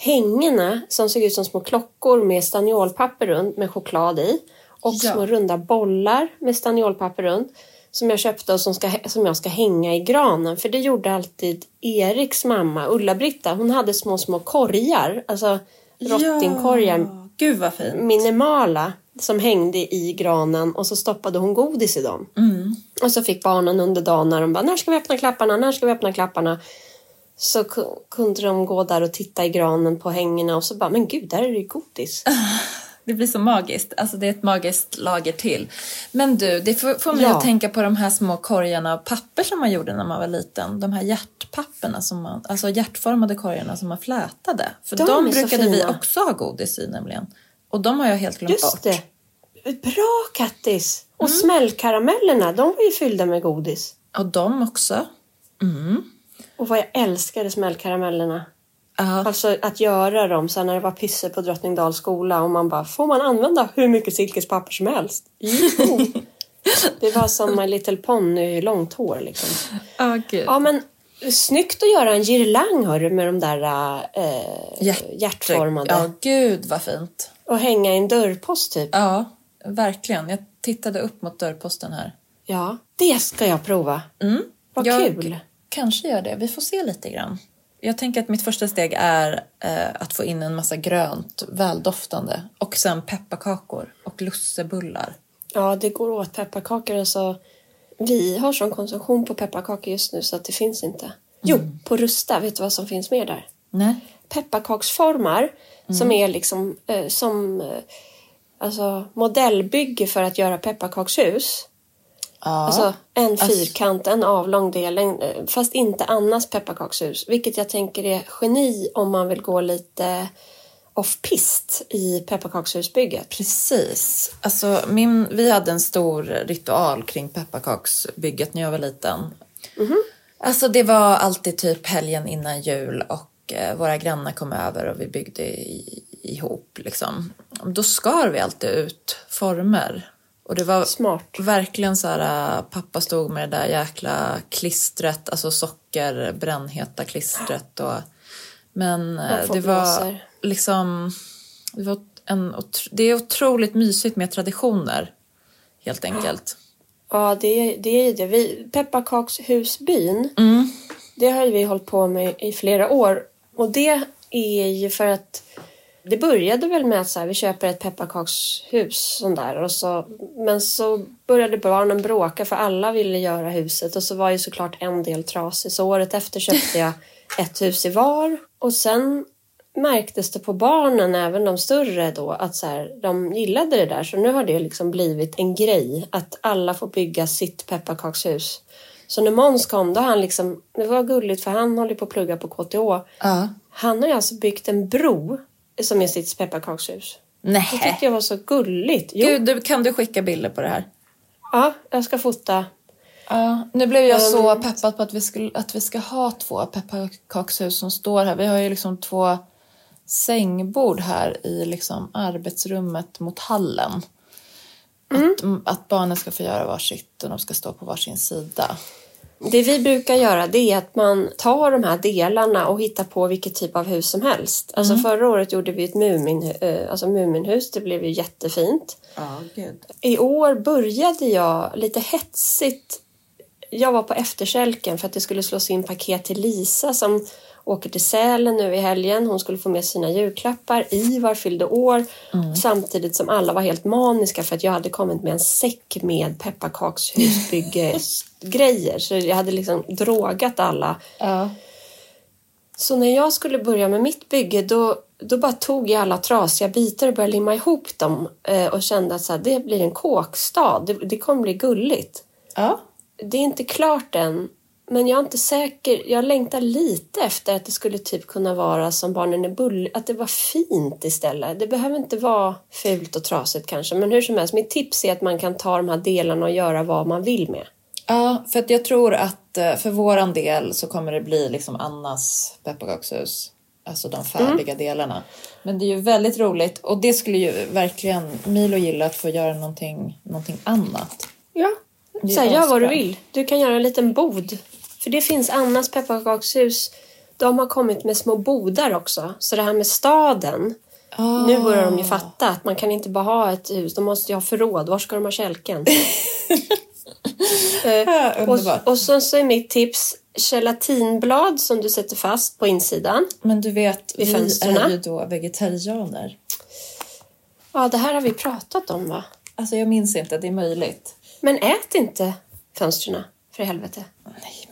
hängena som såg ut som små klockor med staniolpapper runt med choklad i. Och Ja. små runda bollar med staniolpapper runt. Som jag köpte och som, ska, som jag ska hänga i granen. För det gjorde alltid Eriks mamma, Ulla-Britta. Hon hade små, små korgar. Alltså rottingkorgar. Ja, gud vad fint. Minimala. Som hängde i granen och så stoppade hon godis i dem. Och så fick barnen under dagen när de bara, när ska vi öppna klapparna, när ska vi öppna klapparna? Så ku- kunde de gå där och titta i granen på hängena och så bara, men gud, där är det ju godis. Det blir så magiskt. Alltså det är ett magiskt lager till. Men du, det får, mig Ja. att tänka på de här små korgarna av papper som man gjorde när man var liten. De här hjärtpapperna, som man, alltså hjärtformade korgarna som man flätade. För De de, brukade vi också ha godis i nämligen. Och de har jag helt glömt Just bort. det. Bra Kattis! Och smällkaramellerna, de var ju fyllda med godis. Och de också. Och vad jag älskade smällkaramellerna. Ja. Alltså att göra dem, så när det var pisse på Drottningdals skola och man bara, får man använda hur mycket silkespapper som helst? Jo. det var som My Little Pony i långt hår liksom. Gud. Ja men snyggt att göra en girlang hörru med de där äh, Hjärt- hjärtformade. Ja, gud vad fint. Och hänga i en dörrpost typ. Ja, verkligen. Jag tittade upp mot dörrposten här. Ja, det ska jag prova. Mm. Vad jag kul. Kanske gör det. Vi får se lite grann. Jag tänker att mitt första steg är eh, att få in en massa grönt, väldoftande och sen pepparkakor och lussebullar. Ja, det går åt pepparkakor. Alltså, vi har sån konsumtion på pepparkakor just nu så att det finns inte. Jo, på Rusta, vet du vad som finns mer där? Nej. Pepparkaksformar som är liksom eh, som eh, alltså, modellbygge för att göra pepparkakshus. Ja. Alltså en Alltså- fyrkant, en avlång del, eh, fast inte Annas pepparkakshus. Vilket jag tänker är geni om man vill gå lite off-pist i pepparkakshusbygget. Precis. Alltså, min, vi hade en stor ritual kring pepparkaksbygget när jag var liten. Alltså det var alltid typ helgen innan jul och eh, våra grannar kom över och vi byggde i, ihop. Liksom. Då skar vi alltid ut former. Och det var Smart. verkligen så här, äh, pappa stod med det där jäkla klistret, alltså socker, brännheta klistret. Och, men äh, det var liksom, det, var en, det är otroligt mysigt med traditioner, helt enkelt. Ja, det, är- det är det. Vi, pepparkakshusbyn, Mm. det har vi hållit på med i flera år. Och det är ju för att det började väl med att så här, vi köper ett pepparkakshus sån där, och så, men så började barnen bråka för alla ville göra huset och så var ju såklart en del trasig. Så året efter köpte jag ett hus i var och sen märktes det på barnen, även de större då, att så här, de gillade det där. Så nu har det liksom blivit en grej att alla får bygga sitt pepparkakshus. Så när Måns kom, då han liksom, det var gulligt för han håller på att plugga på KTH. Ja. Han har ju alltså byggt en bro som är sitt pepparkakshus. Det Nej. tyckte jag var så gulligt. Jo, Gud, du, kan du skicka bilder på det här? ja, jag ska fota. Ja, nu blev jag så Ehm. peppad på att vi, skulle, att vi ska ha två pepparkakshus som står här. Vi har ju liksom två sängbord här i liksom arbetsrummet mot hallen. Att, att barnen ska få göra varsitt och de ska stå på varsin sida. Det vi brukar göra det är att man tar de här delarna och hittar på vilket typ av hus som helst. Alltså förra året gjorde vi ett mumin, eh, alltså Muminhus, det blev ju jättefint. Gud. I år började jag lite hetsigt. Jag var på efterkälken för att det skulle slås in paket till Lisa som åker till Sälen nu i helgen. Hon skulle få med sina julklappar. Ivar fyllde år. Samtidigt som alla var helt maniska för att jag hade kommit med en säck med pepparkakshusbyggesgrejer. Så jag hade liksom drogat alla. Ja. Så när jag skulle börja med mitt bygge då, då bara tog jag alla trasiga bitar och började limma ihop dem eh, och kände att så här, det blir en kåkstad. Det, det kommer bli gulligt. Ja. Det är inte klart än, men jag är inte säker. Jag längtar lite efter att det skulle typ kunna vara som barnen är bull, att det var fint istället. Det behöver inte vara fult och trasigt kanske, men hur som helst, mitt tips är att man kan ta de här delarna och göra vad man vill med. Ja, för att jag tror att eh, för våran del så kommer det bli liksom Annas pepparkakshus. Alltså de färdiga delarna. Men det är ju väldigt roligt och det skulle ju verkligen Milo gilla att få göra någonting, någonting annat. Ja, så här, gör vad du vill. Du kan göra en liten bod. För det finns Annas pepparkakshus. De har kommit med små bodar också. Så det här med staden. Ah. Nu börjar de ju fatta att man kan inte bara ha ett hus. De måste ju ha förråd. Var ska de ha kälken? Underbart. och, och så, så är mitt tips gelatinblad som du sätter fast på insidan. Men du vet, vi är ju då vegetarianer. Ja, det här har vi pratat om va? Alltså jag minns inte, det är möjligt. Men ät inte fönstren för helvete. Nej,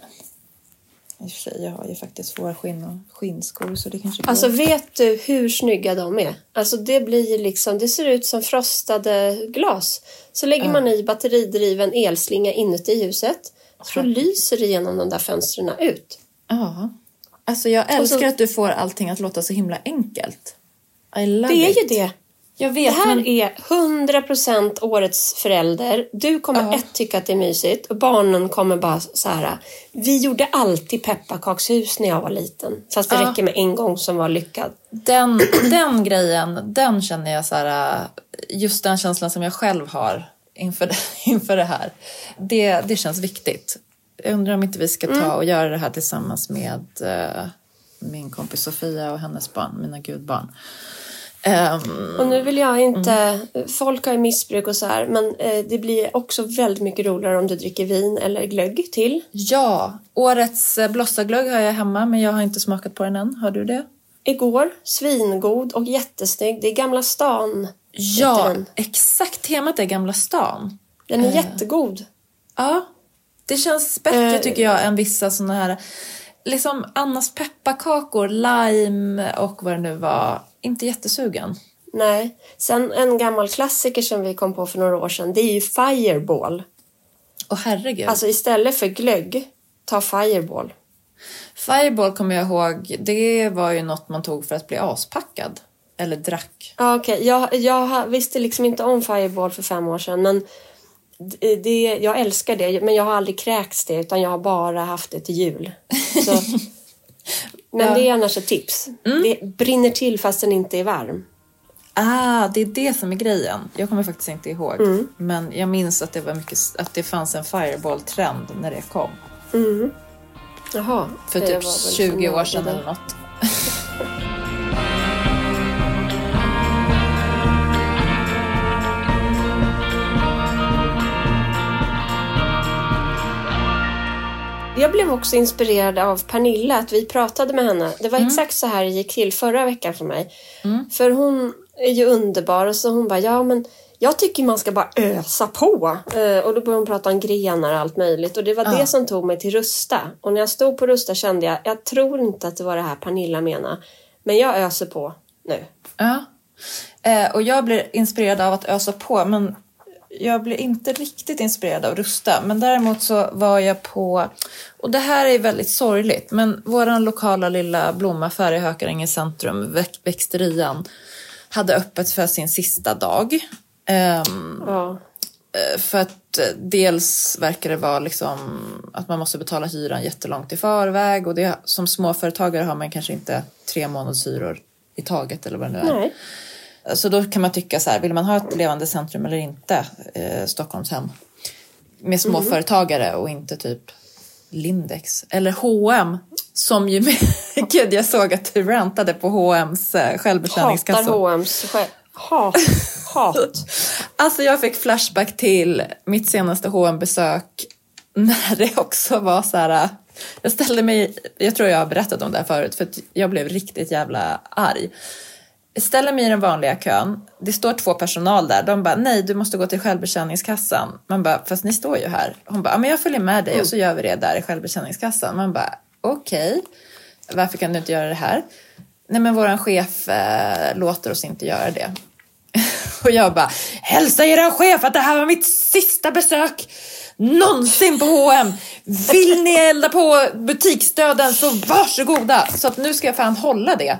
i och för sig, jag har ju faktiskt fårskinn och skinnskor så det kanske går. Alltså vet du hur snygga de är? Alltså det blir liksom, det ser ut som frostade glas. Så lägger man i batteridriven elslinga inuti huset. Så lyser det genom de där fönstren ut. Ja. Alltså jag älskar så- att du får allting att låta så himla enkelt. I love Det är it. ju det. Jag Det vet, här men är 100% årets förälder. Du kommer Ja. ett tycka att det är mysigt och barnen kommer bara så här. Vi gjorde alltid pepparkakshus när jag var liten. Fast det Ja. räcker med en gång som var lyckad. den, den grejen, den känner jag så här, just den känslan som jag själv har inför det, inför det här. Det, det känns viktigt. Jag undrar om inte vi ska ta och göra det här tillsammans med eh, min kompis Sofia och hennes barn, mina gudbarn. Ehm, Och nu vill jag inte, Mm. folk har ju missbruk och så här, men eh, det blir också väldigt mycket roligare om du dricker vin eller glögg till. ja, årets eh, blossaglögg har jag hemma men jag har inte smakat på den än. Har du det? Igår, svingod och jättesnygg. Det är Gamla stan. Ja, exakt temat är Gamla stan. Den är jättegod. Ja, det känns bättre Eh. tycker jag än vissa såna här liksom Annas pepparkakor, lime och vad det nu var. Inte jättesugen. Nej. Sen en gammal klassiker som vi kom på för några år sedan, det är ju Fireball. Och herregud. Alltså istället för glögg, ta Fireball. Fireball kommer jag ihåg, det var ju något man tog för att bli aspackad. Eller drack. Ja, okej. Jag, jag ha- visste liksom inte om Fireball för fem år sedan, men det, jag älskar det. Men jag har aldrig kräkts det, utan jag har bara haft det till jul. Så, men Ja. det är annars ett tips. Det brinner till fast den inte är varm. Ah, det är det som är grejen. Jag kommer faktiskt inte ihåg. Mm. Men jag minns att det, var mycket, att det fanns en Fireball-trend när det kom. Jaha. För typ var väl 20 som år sedan eller något. Jag blev också inspirerad av Pernilla, att vi pratade med henne. Det Mm. var exakt så här det gick till förra veckan för mig. För hon är ju underbar och så hon bara, ja men jag tycker man ska bara ösa på. Eh, och då började hon prata om grenar och allt möjligt. Och det var det som tog mig till Rusta. Och när jag stod på Rusta kände jag, jag tror inte att det var det här Pernilla menade. Men jag öser på nu. Ja. Eh, och jag blir inspirerad av att ösa på, men jag blir inte riktigt inspirerad av Rusta. Men däremot så var jag på, och det här är väldigt sorgligt, men våran lokala lilla blomaffär i Hökaränge centrum, Väx- Växterian, hade öppet för sin sista dag. Ehm, Ja. Eh, För att eh, dels verkar det vara liksom att man måste betala hyran jättelångt i förväg och det, som småföretagare har man kanske inte tre månadshyror i taget eller vad det nu är. Nej. Så då kan man tycka så här, vill man ha ett levande centrum eller inte, eh, Stockholmshem, med småföretagare och inte typ Lindex eller H&M som ju, gud jag såg att du rantade på H&M's eh, Hatar självbetjäningskassa. H&M's själv. Hat. Hat. Alltså jag fick flashback till mitt senaste hm besök när det också var så här. Jag ställde mig, jag tror jag har berättat om det här förut för att jag blev riktigt jävla arg. Jag ställer mig i den vanliga kön, det står två personal där, de bara nej du måste gå till självbetjäningskassan. Man bara fast ni står ju här. Hon bara ja, men jag följer med dig och så gör vi det där i självbetjäningskassan. Man bara okej, varför kan du inte göra det här? Nej men våran chef eh, låter oss inte göra det. Och jag bara, hälsa eran chef att det här var mitt sista besök någonsin på H&M. Vill ni elda på butiksdöden så varsågoda. Så att nu ska jag fan hålla det.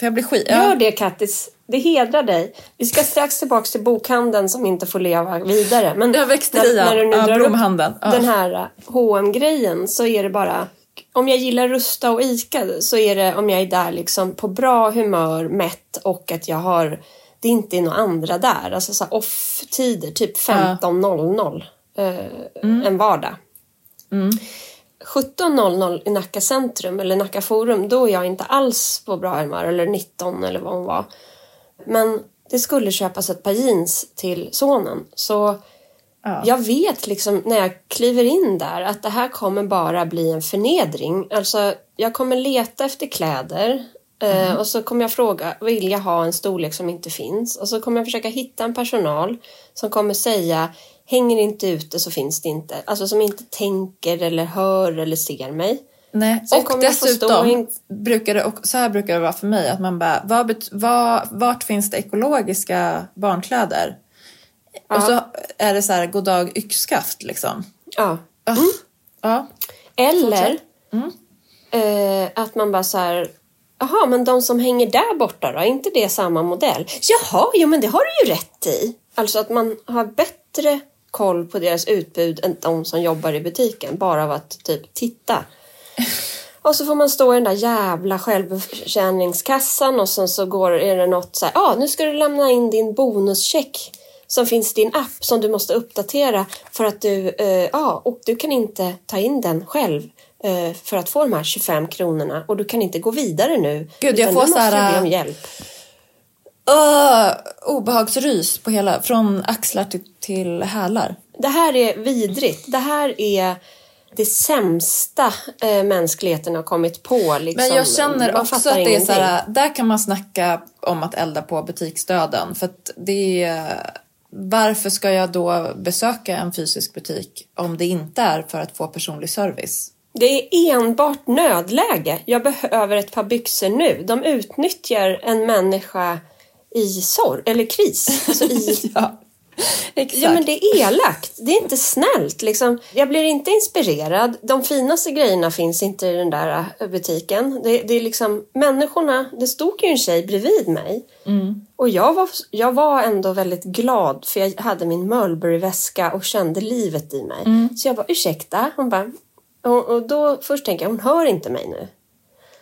För jag blir skit... Gör Ja. det Kattis. Det hedrar dig. Vi ska strax tillbaka till bokhandeln som inte får leva vidare. Men Ja, växterian. när, när du nu Ja, drar upp Ja. den här hm grejen så är det bara... Om jag gillar Rusta och Ica så är det om jag är där liksom på bra humör, mätt och att jag har... Det inte är några andra där. Alltså så off-tider, typ 15.00 eh, en vardag. 17.00 i Nacka centrum eller Nacka forum, då är jag inte alls på bra humör. Eller 19 eller vad hon var. Men det skulle köpas ett par jeans till sonen. Så Ja. jag vet liksom när jag kliver in där att det här kommer bara bli en förnedring. Alltså, jag kommer leta efter kläder. eh, Och så kommer jag fråga, vill jag ha en storlek som inte finns? Och så kommer jag försöka hitta en personal som kommer säga, hänger inte ute så finns det inte. Alltså som inte tänker eller hör eller ser mig. Nej. Sen Och dessutom in- brukar det, och så här brukar det vara för mig, att man bara, vad, vad, vart finns det ekologiska barnkläder? Och så är det så här, god dag yxskaft liksom. Ja. Ugh. Ja. Eller. Mm. eh, att man bara så här, Jaha, men de som hänger där borta då? Är inte det samma modell? Jaha, jo men det har du ju rätt i. Alltså att man har bättre koll på deras utbud än de som jobbar i butiken. Bara av att typ titta. Och så får man stå i den där jävla självbetjäningskassan och sen så går, är det något så här, ja ah, nu ska du lämna in din bonuscheck som finns i din app som du måste uppdatera för att du, eh, ja, eh, ah, och du kan inte ta in den själv eh, för att få de här 25 kronorna och du kan inte gå vidare nu. Gud, jag får så här... be om hjälp. Uh, obehagsrys på hela, från axlar till, till hälar. Det här är vidrigt. Det här är det sämsta eh, mänskligheten har kommit på. Liksom. Men jag känner man också att det är så här, där kan man snacka om att elda på butiksdöden. För det är, varför ska jag då besöka en fysisk butik om det inte är för att få personlig service? Det är enbart nödläge. Jag behöver ett par byxor nu. De utnyttjar en människa i sorg eller kris. Alltså i... ja. Exakt. Ja men det är elakt. Det är inte snällt. Liksom. Jag blir inte inspirerad. De finaste grejerna finns inte i den där äh, butiken. Det, det är liksom människorna. Det stod ju en tjej bredvid mig. Mm. Och jag var, jag var ändå väldigt glad för jag hade min Mulberry-väska och kände livet i mig. Mm. Så jag bara ursäkta. Hon bara, och, och då först tänker jag hon hör inte mig nu.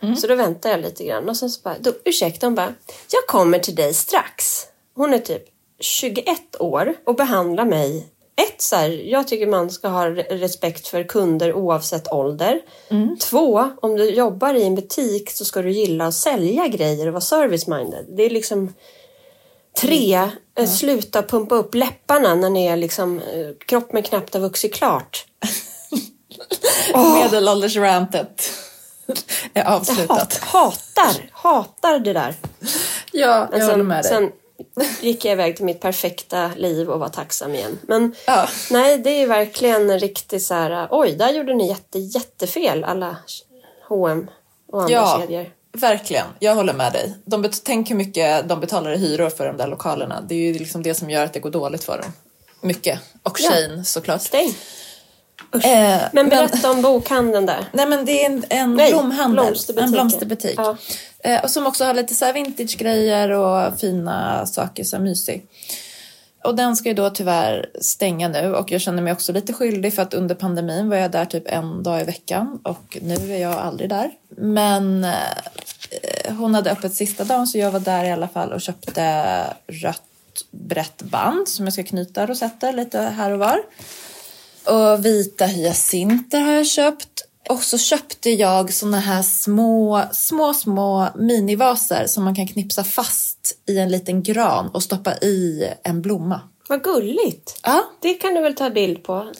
Mm. Så då väntar jag lite grann och sen så bara, då, ursäkta, hon bara, jag kommer till dig strax. Hon är typ 21 år och behandlar mig ett, så här, jag tycker man ska ha respekt för kunder oavsett ålder. Mm. Två, om du jobbar i en butik så ska du gilla att sälja grejer och vara service-minded. Det är liksom... Tre, mm. sluta pumpa upp läpparna när ni är liksom, eh, kroppen knappt har vuxit klart. oh. Medelåldersrantet är avslutat. Jag hatar, hatar det där. Ja, jag sen, håller med dig. Sen gick jag iväg till mitt perfekta liv och var tacksam igen. Men ja. nej, det är verkligen riktigt så här, oj, där gjorde ni jätte, jättefel alla H&M och andra ja. kedjor. Verkligen, jag håller med dig. De tänk hur mycket de betalar i hyror för de där lokalerna. Det är ju liksom det som gör att det går dåligt för dem. Mycket. Och Shane ja. såklart. Stäng. Eh, men berätta men, om bokhandeln där. Nej men det är en, en Nej, blomhandel. Blomsterbutik. En blomsterbutik. Ja. Eh, och som också har lite så vintage-grejer och fina saker, så mysig. Och den ska ju då tyvärr stänga nu och jag känner mig också lite skyldig för att under pandemin var jag där typ en dag i veckan och nu är jag aldrig där. Men eh, hon hade öppet sista dagen så jag var där i alla fall och köpte rött brett band som jag ska knyta rosetter lite här och var. Och vita hyacinter har jag köpt. Och så köpte jag såna här små, små, små minivaser som man kan knipsa fast i en liten gran och stoppa i en blomma. Vad gulligt! Ja. Det kan du väl ta bild på?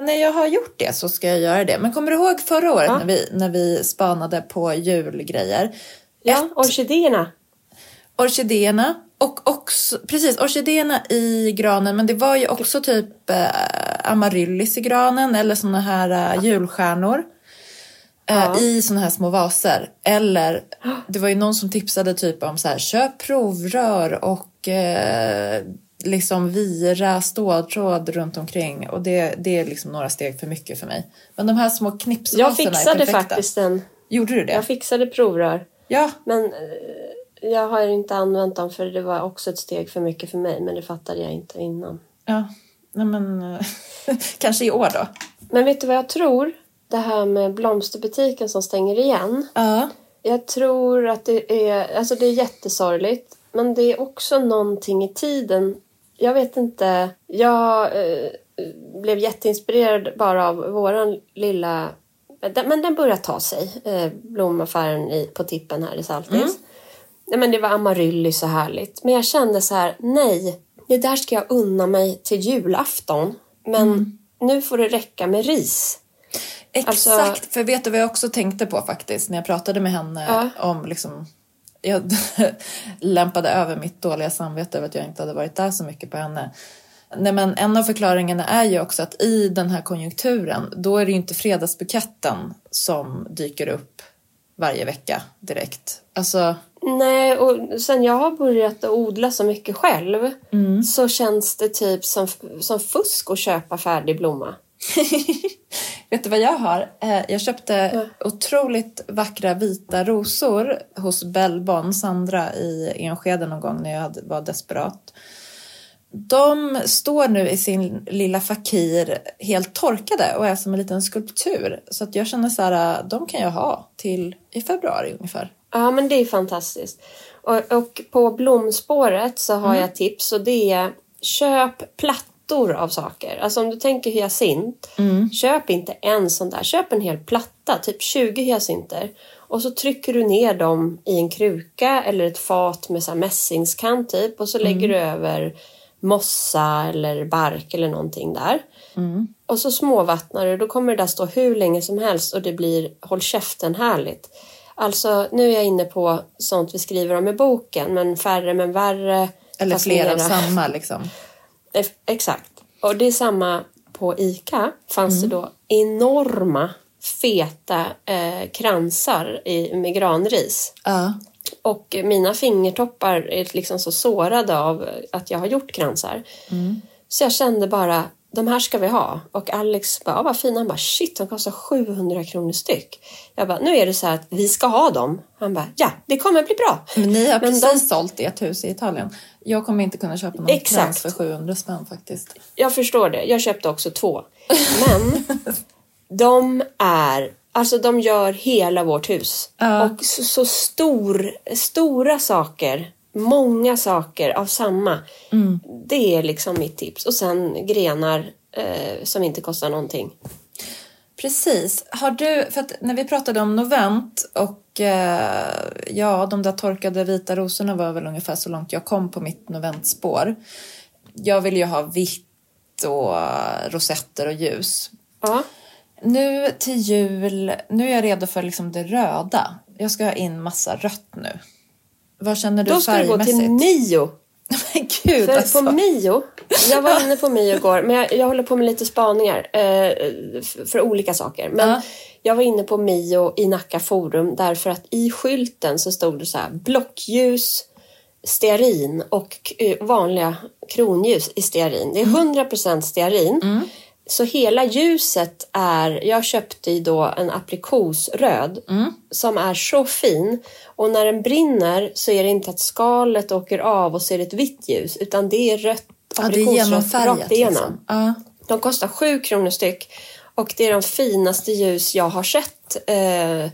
När jag har gjort det så ska jag göra det. Men kommer du ihåg förra året ja. när, vi, när vi spanade på julgrejer? Ja, Ett, orkidéerna. Orkidéerna och också, precis, orkidéerna i granen men det var ju också typ eh, amaryllis i granen eller såna här eh, julstjärnor. Eh, ja. I såna här små vaser. Eller det var ju någon som tipsade typ om så här, köp provrör och eh, liksom vira ståltråd runt omkring. Och det, det är liksom några steg för mycket för mig. Men de här små knipsvaserna Jag fixade faktiskt en. Gjorde du det? Jag fixade provrör. Ja. Men eh, jag har inte använt dem för det var också ett steg för mycket för mig. Men det fattade jag inte innan. Ja, Nej, men eh, kanske i år då. Men vet du vad jag tror? Det här med blomsterbutiken som stänger igen. Ja. Jag tror att det är, alltså det är jättesorgligt. Men det är också någonting i tiden. Jag vet inte. Jag eh, blev jätteinspirerad bara av våran lilla men den börjar ta sig. Eh, blomaffären i, på tippen här i Saltis. Mm. Nej, men det var amaryllis så härligt. Men jag kände så här, nej, det där ska jag unna mig till julafton. Men mm. nu får det räcka med ris. Exakt, alltså, för vet du vad jag också tänkte på faktiskt när jag pratade med henne ja. om liksom jag lämpade över mitt dåliga samvete över att jag inte hade varit där så mycket på henne. Nej, men en av förklaringarna är ju också att i den här konjunkturen då är det ju inte fredagsbuketten som dyker upp varje vecka direkt. Alltså... Nej, och sen jag har börjat odla så mycket själv mm. så känns det typ som, som fusk att köpa färdig blomma. Vet du vad jag har? Eh, jag köpte Ja. otroligt vackra vita rosor hos Bellbon, Sandra i Enskede någon gång när jag var desperat. De står nu i sin lilla fakir helt torkade och är som en liten skulptur. Så att jag känner så här, de kan jag ha till i februari ungefär. Ja, men det är fantastiskt. Och, och på blomspåret så har jag tips och det är köp plattor av saker. Alltså om du tänker hyacint, köp inte en sån där. Köp en hel platta, typ 20 hyacinter. Och så trycker du ner dem i en kruka eller ett fat med så mässingskant typ. Och så lägger du över mossa eller bark eller någonting där. Och så småvattnar du, då kommer det där stå hur länge som helst och det blir håll käften härligt. Alltså nu är jag inne på sånt vi skriver om i boken, men färre men värre. Eller fast fler av samma liksom. Exakt. Och det är samma på ICA. Fanns det då enorma feta eh, kransar i, med granris. Ja. Och mina fingertoppar är liksom så sårade av att jag har gjort kransar. Så jag kände bara, de här ska vi ha. Och Alex bara, vad fina. Han bara, shit, de kostar 700 kronor styck. Jag bara, nu är det så här att vi ska ha dem. Han bara, ja, det kommer bli bra. Men ni har Men precis de- sålt ert hus i Italien. Jag kommer inte kunna köpa någon Exakt. krans för 700 spänn faktiskt. Jag förstår det. Jag köpte också två. Men de är, alltså de gör hela vårt hus. Ja. Och så, så stor, stora saker, många saker av samma. Det är liksom mitt tips. Och sen grenar eh, som inte kostar någonting. Precis. Har du, för att när vi pratade om Novent och eh, ja, de där torkade vita rosorna var väl ungefär så långt jag kom på mitt Noventspår. Jag vill ju ha vitt och rosetter och ljus. Ja. Nu till jul, nu är jag redo för liksom det röda. Jag ska ha in massa rött nu. Vad känner du Då ska du gå till? Mio. Men gud För alltså. på Mio, jag var inne på Mio igår, men jag, jag håller på med lite spaningar eh, för olika saker. Men Ja. jag var inne på Mio i Nacka Forum därför att i skylten så stod det så här blockljus, stearin och eh, vanliga kronljus i stearin. Det är 100% stearin. Så hela ljuset är, jag köpte ju då en aprikosröd som är så fin. Och när den brinner så är det inte att skalet åker av och ser ett vitt ljus utan det är rött Ja, det är aprikosrött genomfärgat. rakt igenom. Liksom. Ja. De kostar 7 kronor styck och det är de finaste ljus jag har sett eh,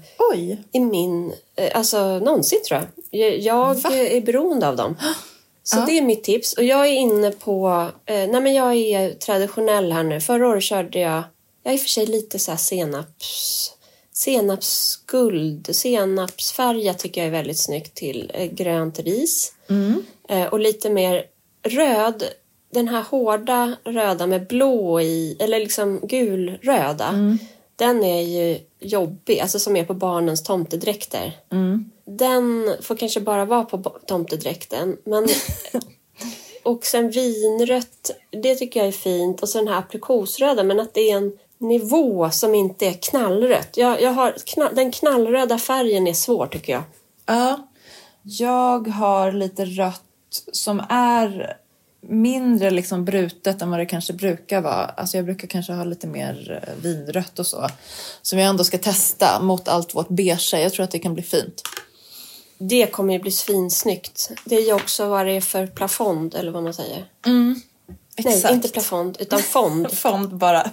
i min, eh, alltså någonsin tror jag. Jag, jag är beroende av dem. Så Ja. det är mitt tips. Och jag är inne på, eh, nej men jag är traditionell här nu. Förra året körde jag, jag är i och för sig lite så här senaps, senapsguld, senapsfärgat tycker jag är väldigt snyggt till eh, grönt ris. Eh, och lite mer röd, den här hårda röda med blå i, eller liksom gulröda. Den är ju jobbig, alltså som är på barnens tomtedräkter. Den får kanske bara vara på tomtedräkten. Men, och sen vinrött, det tycker jag är fint. Och så den här aprikosröda, men att det är en nivå som inte är knallrött. Jag, jag har, knall, den knallröda färgen är svår tycker jag. Ja. Jag har lite rött som är mindre liksom brutet än vad det kanske brukar vara. Alltså jag brukar kanske ha lite mer eh, vinrött och så. Som jag ändå ska testa mot allt vårt beige. Jag tror att det kan bli fint. Det kommer ju bli svinsnyggt. Det är ju också vad det är för plafond, eller vad man säger. Exakt. Nej, inte plafond, utan fond. Fond bara.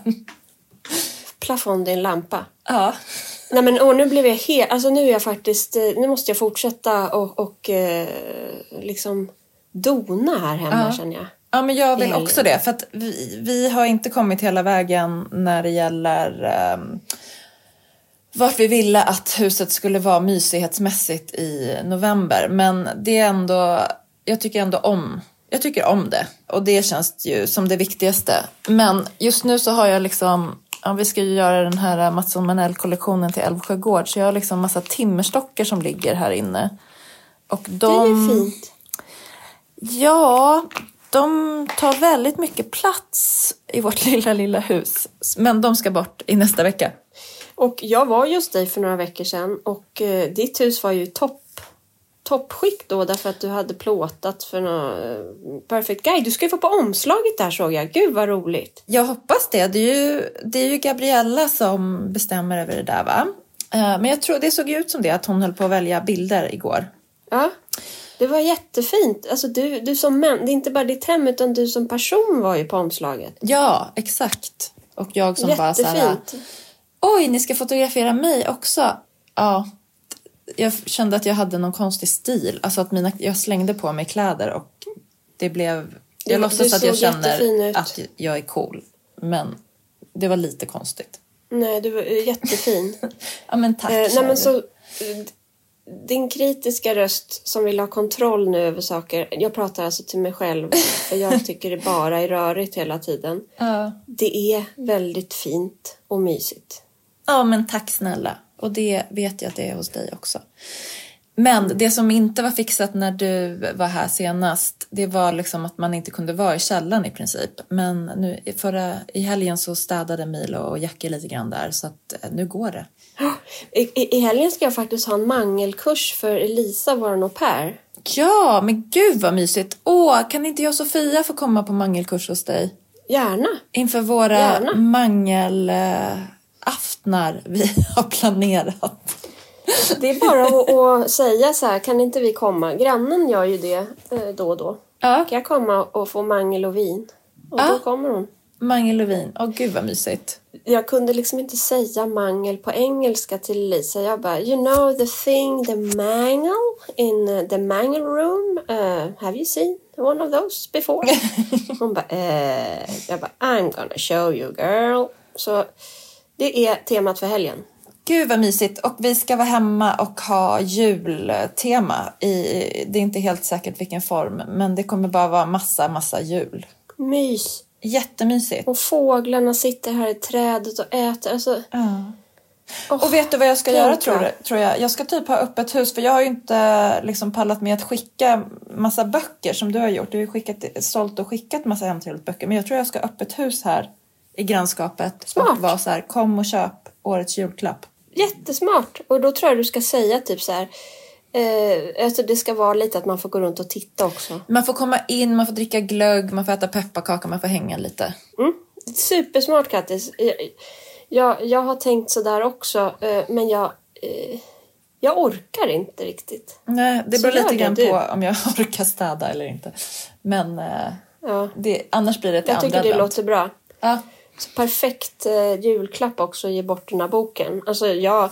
plafond är en lampa. ja. Nej men och nu blev jag helt, alltså nu är jag faktiskt, eh, nu måste jag fortsätta och, och eh, liksom dona här hemma Ja. känner jag. Ja, men jag vill också det. För att vi, vi har inte kommit hela vägen när det gäller um, vart vi ville att huset skulle vara mysighetsmässigt i november. Men det är ändå, jag tycker ändå om, jag tycker om det. Och det känns ju som det viktigaste. Men just nu så har jag liksom, ja, vi ska ju göra den här Mattsson Manell-kollektionen till Älvsjö gård. Så jag har liksom massa timmerstockar som ligger här inne. Och Det de... är ju fint. Ja, de tar väldigt mycket plats i vårt lilla, lilla hus. Men de ska bort i nästa vecka. Och jag var just dig för några veckor sedan och eh, ditt hus var ju topp, toppskick då därför att du hade plåtat för någon Perfect Guide. Du ska ju få på omslaget där såg jag. Gud vad roligt. Jag hoppas det. Det är ju, det är ju Gabriella som bestämmer över det där va? Eh, Men jag tror det såg ut som det, att hon höll på att välja bilder igår. Ja, det var jättefint. Alltså du, du som män, det är inte bara ditt hem utan du som person var ju på omslaget. Ja, exakt. Och jag som bara så här, Jättefint. oj, ni ska fotografera mig också. Ja, jag kände att jag hade någon konstig stil. Alltså att mina, jag slängde på mig kläder och det blev... Du- Jag låtsas du att jag känner att jag är cool. Men det var lite konstigt. Nej, du var eh, jättefin. Ja, men tack. Eh, nej men så, din kritiska röst som vill ha kontroll nu över saker. Jag pratar alltså till mig själv. För jag tycker det bara är rörigt hela tiden. Ja. Det är väldigt fint och mysigt. Ja, men tack snälla. Och det vet jag att det är hos dig också. Men det som inte var fixat när du var här senast, det var liksom att man inte kunde vara i källaren i princip. Men nu förra, i helgen så städade Milo och Jackie lite grann där, så att eh, nu går det. I, i, helgen ska jag faktiskt ha en mangelkurs för Elisa, vår au pair. Ja, men gud vad mysigt! Åh, kan inte jag och Sofia få komma på mangelkurs hos dig? Gärna. Inför våra Gärna. mangelaftnar vi har planerat. Det är bara att, att säga så här, kan inte vi komma? Grannen gör ju det eh, då och då. Ja, Kan jag komma och få mangel och vin? Och Ja. då kommer hon. mangel och vin. Åh gud vad mysigt. Jag kunde liksom inte säga mangel på engelska till Lisa. Jag bara, you know the thing, the mangle in uh, the mangle room. Uh, have you seen one of those before? Hon bara, eh. Jag bara, I'm gonna show you girl. Så det är temat för helgen. Gud vad mysigt. Och vi ska vara hemma och ha jultema. I, det är inte helt säkert vilken form, men det kommer bara vara massa, massa jul. Mys. Jättemysigt. Och fåglarna sitter här i trädet och äter. Alltså, Ja. åh, Och vet du vad jag ska göra tror, du, tror jag? Jag ska typ ha öppet hus för jag har ju inte liksom pallat med att skicka massa böcker som du har gjort. Du har ju skickat, sålt och skickat massa hemtrevligt Men jag tror jag ska ha öppet hus här i grannskapet Smart. och vara så här, kom och köp årets julklapp. Jättesmart. Och då tror jag du ska säga typ så här. Eh, alltså det ska vara lite att man får gå runt och titta också. Man får komma in, man får dricka glögg, man får äta pepparkaka, man får hänga lite. Mm. Supersmart Kattis. Jag, jag, jag har tänkt sådär också eh, men jag, eh, jag orkar inte riktigt. Nej, det beror lite grann på om jag orkar städa eller inte. Men eh, Ja, det, annars blir det till jag tycker det advent. låter bra. Ja, Så perfekt julklapp också att ge bort den här boken. Alltså jag,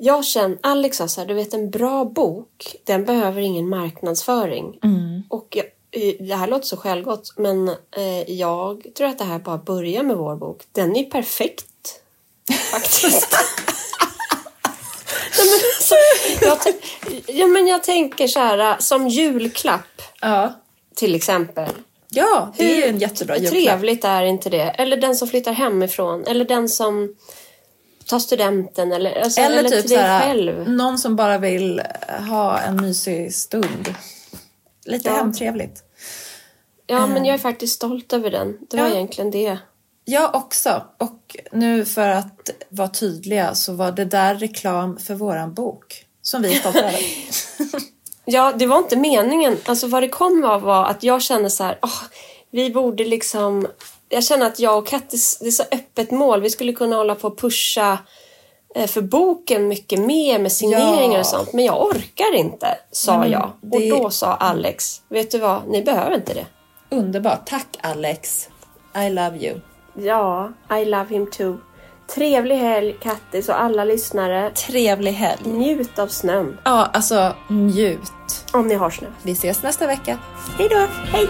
jag känner, Alex sa så här, du vet en bra bok, den behöver ingen marknadsföring. Och jag, eh, det här låter så självgott, men eh, jag tror att det här bara börjar med vår bok. Den är perfekt, faktiskt. Nej, men alltså, jag, ja, men jag tänker så här, som julklapp ja. till exempel. ja det är ju en jättebra Hur julklapp. trevligt är inte det? Eller den som flyttar hemifrån. Eller den som tar studenten. Eller, alltså, Eller, eller typ till dig såhär, själv. någon som bara vill ha en mysig stund. Lite Ja. hemtrevligt. Ja, men jag är faktiskt stolt över den. Det var Ja. egentligen det. Jag också. Och nu för att vara tydliga så var det där reklam för våran bok. Som vi är stolta över. Ja, det var inte meningen. Alltså vad det kom av var att jag kände så här, "Åh, vi borde liksom... Jag känner att jag och Kattis, det är så öppet mål. Vi skulle kunna hålla på och pusha eh, för boken mycket mer med signeringar Ja. och sånt. Men jag orkar inte, sa men jag. det- Och då sa Alex, vet du vad, ni behöver inte det. Underbart. Tack Alex. I love you. Ja, I love him too. Trevlig helg Kattis och alla lyssnare. Trevlig helg. Njut av snön. Ja, alltså njut. Om ni har snö. Vi ses nästa vecka. Hej då! Hej!